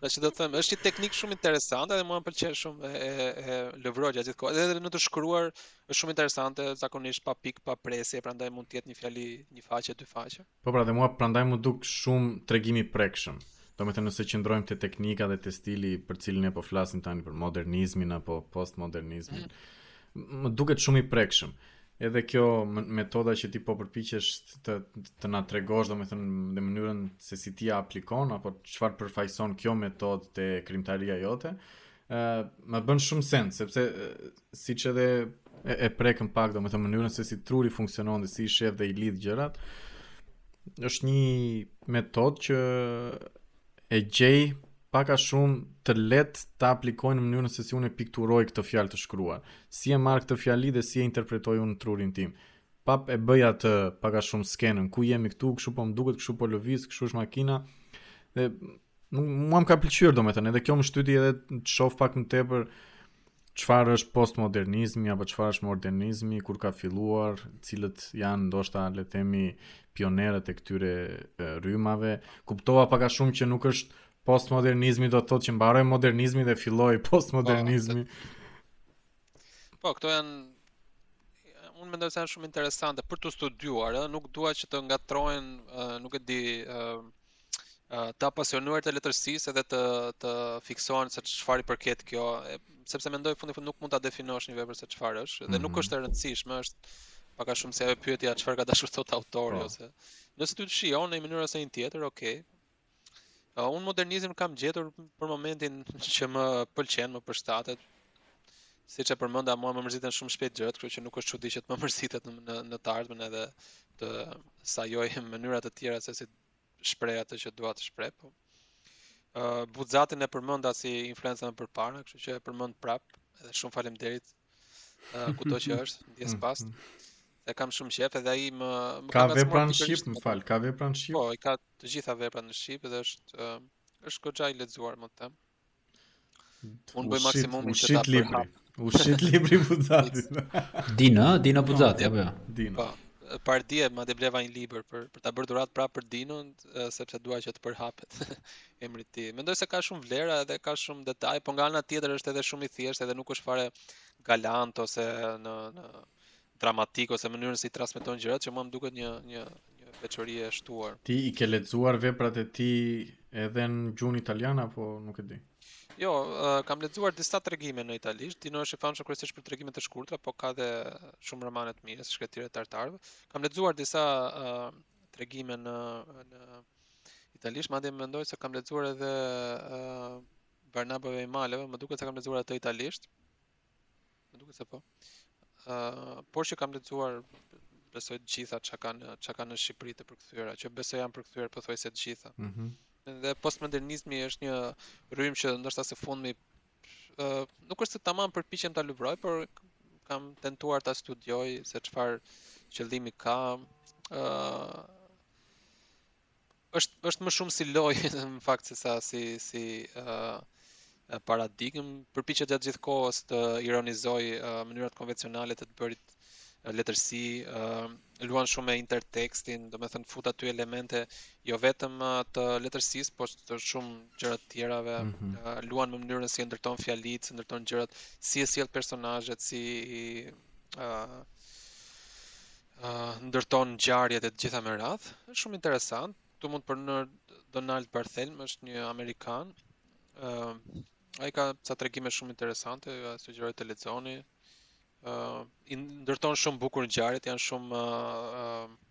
Pra që do të them, është një teknik shumë interesante dhe mua më pëlqen shumë e e, e lëvroj gjatë gjithë kohës. Edhe në të shkruar është shumë interesante, zakonisht pa pikë, pa presje, prandaj mund të jetë një fjali, një faqe, dy faqe. Po pra dhe mua prandaj m'u duk shumë tregimi i prekshëm. Domethënë nëse qëndrojmë te teknika dhe te stili për të cilin po flasim tani për modernizmin apo postmodernizmin, mm. më duket shumë i prekshëm. Edhe kjo metoda që ti po përpiqesh të të na tregosh, domethënë në mënyrën se si ti e aplikon apo çfarë përfaqëson kjo metodë te krimtaria jote, Uh, më bën shumë sens, sepse uh, siç edhe e, e prekën pak, domethënë mënyrën se si truri funksionon dhe si i shef dhe i lidh gjërat, është një metodë që e gjej pak a shumë të lehtë ta aplikoj në mënyrën se si unë e pikturoj këtë fjalë të shkruar. Si e marr këtë fjali dhe si e interpretoj unë në trurin tim. Prap e bëj atë pak a shumë skenën, ku jemi këtu, këshu po më duket, këshu po lëviz, këshu është makina, dhe Mua më ka pëlqyer domethënë, edhe kjo më shtyti edhe të shoh pak më tepër çfarë është postmodernizmi apo çfarë është modernizmi, kur ka filluar, cilët janë ndoshta le të themi pionerët e këtyre rrymave. Kuptova pak a shumë që nuk është postmodernizmi do të thotë që mbaroi modernizmi dhe filloi postmodernizmi. Po, po këto janë unë mendoj se janë shumë interesante për të studiuar, ëh, nuk dua që të ngatrohen, nuk e di, ëh, të apasionuar të letërsisë dhe të të fiksohen se çfarë i përket kjo, e, sepse mendoj fundi fund nuk mund ta definosh një vepër se çfarë është dhe mm -hmm. nuk mhm. është e rëndësishme, është pak a shumë si ajo pyetja çfarë ka dashur të thotë autori po. ose nëse ti shijon në një mënyrë ose një tjetër, ok. Uh, unë modernizmin e kam gjetur për momentin që më pëlqen, më përshtatet. Siç e përmenda, mua më mërziten shumë shpejt gjërat, kështu që nuk është çudi që të më mërzitet në në, në të ardhmen edhe të sajoj mënyra të tjera se si shpreh atë që dua të shpreh, po. Ë uh, Buzatin e përmenda si influencë më përpara, kështu që e përmend prap, edhe shumë faleminderit. Ë uh, kudo që është, ndjesë mm, pastë. Mm. E kam shumë qejf edhe ai më më ka vepra në shqip, më fal, ka vepra në shqip. Po, i ka të gjitha veprat në shqip dhe është uh, është goxha i lexuar mund të them. Unë bëj maksimumin që ta përhap. U shit libri i Buzatit. Dino, Dino Buzati apo jo? Dino. Po, pardje madje bleva një libër për për ta bërë dhuratë prapë për Dinon, sepse dua që të përhapet emri i tij. Mendoj se ka shumë vlera edhe ka shumë detaje, por nga ana tjetër është edhe shumë i thjeshtë edhe nuk është fare galant ose në në dramatik ose mënyrën si transmeton gjërat që mua më duket një një një veçori e shtuar. Ti i ke lexuar veprat e tij edhe në gjuhën italiane apo nuk e di? Jo, uh, kam lexuar disa tregime në italisht. Dino është i famshëm kryesisht për tregime të shkurtra, po ka dhe shumë romane të mira, si Shkretëtira e Tartarëve. Kam lexuar disa uh, tregime në në italisht, madje mendoj se kam lexuar edhe uh, Barnabo i Maleve, më duket se e kam lexuar atë italisht. Më duket se po. Ë, uh, por që kam lexuar besoj të gjitha çka kanë çka kanë në Shqipëri të përkthyera, që besoj janë përkthyer pothuajse të gjitha. Ëh. Mm -hmm. Dhe postmodernizmi është një rrymë që ndoshta së fundmi ë uh, nuk është se tamam përpiqem ta lëvroj, por kam tentuar ta studioj se çfarë qëllimi ka. Ëh. Uh, është është më shumë si lojë në fakt se sa si si ë uh, paradigmë, përpiqet gjatë gjithë kohës të ironizojë uh, mënyrat konvencionale të të bërit uh, letërsi, uh, luan shumë me intertekstin, domethënë fut aty elemente, jo vetëm uh, të letërsisë, po të shumë gjërave të tjera, mm -hmm. uh, luan me mënyrën si i ndërton fjalitë, si i ndërton gjërat, si i sjell personazhet, si... Uh, uh, ndërton ngjarjet e të gjitha me radhë. Është shumë interesant. Këtu mund të përmend Donald Barthelm, është një amerikan. Uh, ai ka ca tregime shumë interesante, ju sugjeroj t'i lexoni. Uh, i ndërton shumë bukur ngjarjet, janë shumë uh, uh,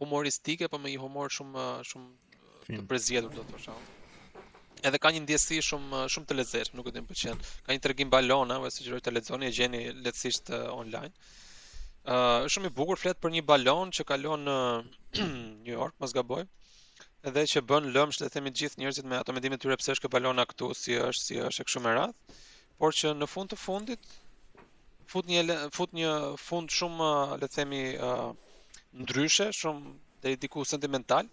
humoristike, po me një humor shumë shumë të përzgjedhur do të thosha. Edhe ka një ndjesi shumë shumë të lezetshme, nuk e di më pëlqen. Ka një tregim balona, ju sugjeroj të lexoni, e gjeni lehtësisht uh, online. Ë, uh, shumë i bukur flet për një balon që kalon në uh, New York, mos gaboj. Edhe që bën lëmsh le të themi gjithë njerëzit me ato mendime të tyre pse është kjo balona këtu, si është, si është e kështu me radhë. por që në fund të fundit fut një fut një fund shumë le të themi uh, ndryshe, shumë deri diku sentimental.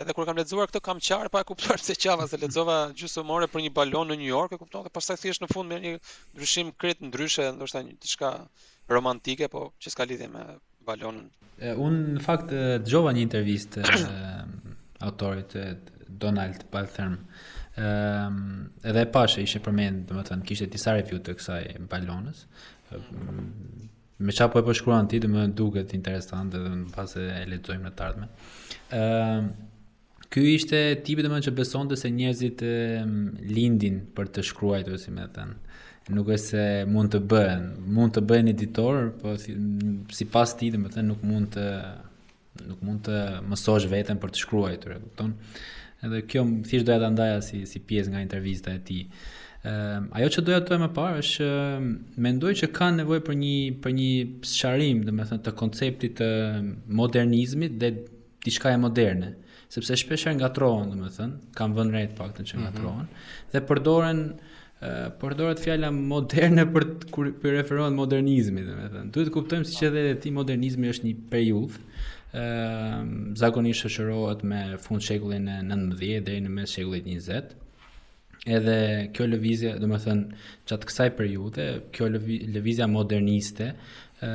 Edhe kur kam lexuar këtë kam qarë pa e kuptuar pse qava se lexova gjysmë ore për një balon në New York, e kupton, dhe pastaj thjesht në fund merr një ndryshim krejt ndryshe, ndoshta një diçka romantike, po që s'ka lidhje me balonën. Unë në fakt dëgjova një intervistë të autorit Donald Baltherm. Ëm edhe e pashë ishte përmend, domethënë kishte disa review të kësaj balonës. Me çfarë po e përshkruan ti, domethënë duket interesante dhe mbase e lexojmë në të ardhmen. Ëm Ky ishte tipi domethënë që besonte se njerëzit e, lindin për të shkruajtur, si me thënë. Nuk është se mund të bëhen, mund të bëhen editorë, po si sipas tij domethënë nuk mund të nuk mund të mësosh veten për të shkruajtur, e kupton? Edhe kjo thjesht doja ta ndaja si si pjesë nga intervista e tij. Uh, ajo që doja të thoja më parë është që mendoj që ka nevojë për një për një sqarim, domethënë të konceptit të modernizmit dhe diçka e moderne, sepse shpeshherë ngatërrohen, domethënë, kam vënë re të paktën që mhm. ngatërrohen mm -hmm. dhe përdoren përdoret fjala moderne për kur i referohen modernizmit, domethënë. Duhet të kuptojmë siç the ti modernizmi është një periudhë ë zakonisht shoqërohet me fund shekullin e 19 deri në mes të shekullit 20. Edhe kjo lëvizje, domethënë, gjatë kësaj periudhe, kjo lëvizja moderniste ë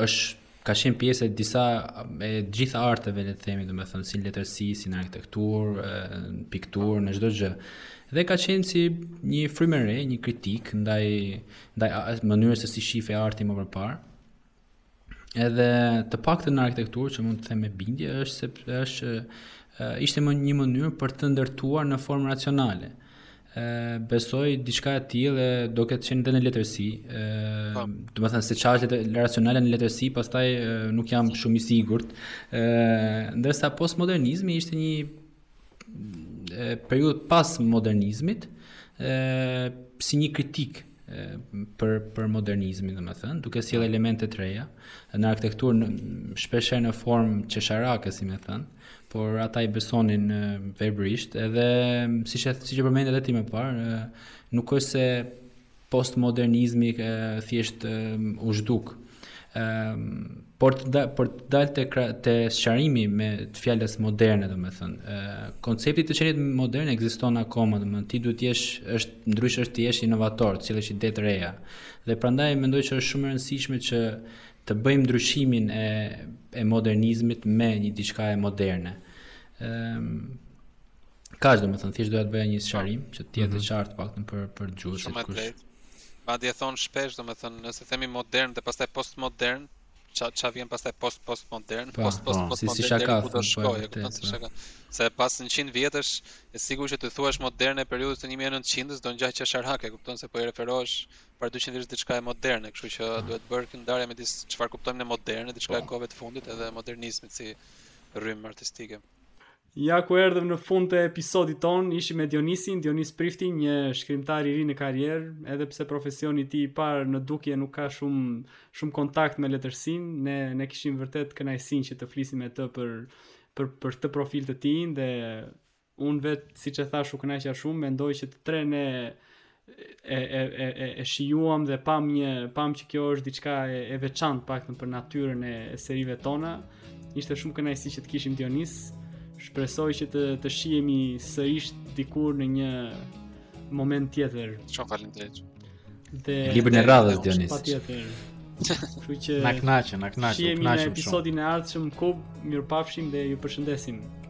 është ka qenë pjesë e disa e të gjitha arteve le të themi domethënë si në letërsi, si në arkitekturë, në pikturë, në çdo gjë. Dhe ka qenë si një frymë e re, një kritikë ndaj ndaj mënyrës se si shifej arti më përpara. Edhe të paktën në arkitekturë që mund të them me bindje është se është ishte më një mënyrë për të ndërtuar në formë racionale. E, besoj diçka e tillë do ketë qenë dhe në letërsi. E, po. domethënë se çfarë është racionale në letërsi, pastaj e, nuk jam shumë i sigurt. Ë, ndërsa postmodernizmi ishte një periudhë pas modernizmit, ë si një kritikë për për modernizmin, domethënë, duke sjellë po. elemente të reja në arkitekturë shpeshherë në formë qesharake, si me thënë, por ata i besonin verbërisht, edhe siç e siç e përmende edhe ti më parë, nuk është se postmodernizmi thjesht u zhduk. por të dal, për të dalë te te sqarimi im i fjalës moderne, domethënë, ë koncepti i të qenit modern ekziston akoma, domethënë ti duhet të jesh është ndryshe është të jesh inovator, të sjellësh ide të reja. Dhe prandaj mendoj që është shumë e rëndësishme që të bëjmë ndryshimin e e modernizmit me një diçka e moderne. Ëm Kaq domethënë, thjesht doja të bëja një sqarim që të jetë mm -hmm. qartë paktën për për dëgjuesit kush. Shumë e drejtë. Madje thon shpesh, domethënë, nëse themi modern dhe pastaj postmodern, ça ça vjen pastaj post post modern, pa, post post post si, modern si shaka, deri ku do shkojë, e kupton si shaka. Se pas 100 vjetësh, sigurisht që të thuash moderne periudhës së 1900-s do ngjajë qesharake, e kupton se po i referohesh para 200 vjetësh diçka e moderne, kështu që pa. duhet bërë kjo ndarje midis çfarë kuptojmë ne moderne, diçka e kohëve të fundit edhe modernizmit si rrymë artistike. Ja ku erdhëm në fund të episodit tonë, ishim me Dionisin, Dionis Prifti, një shkrimtar i ri në karrierë, edhe pse profesioni i tij i parë në dukje nuk ka shumë shumë kontakt me letërsinë, ne ne kishim vërtet kënaqësinë që të flisim me të për për për këtë profil të tij dhe unë vetë siç e thashë u kënaqa shumë, mendoj që të tre ne e e e e e shijuam dhe pamë një pamë që kjo është diçka e, e veçantë paktën për natyrën e, e serive tona. Ishte shumë kënaqësi që të kishim Dionis. Shpresoj që të të shihemi sërish dikur në një moment tjetër. Shumë faleminderit. Dhe librin e radhës Dionis. Patjetër. Kështu që na kënaqën, na kënaqën, na kënaqën shumë. Në episodin e ardhshëm ku mirupafshim dhe ju përshëndesim.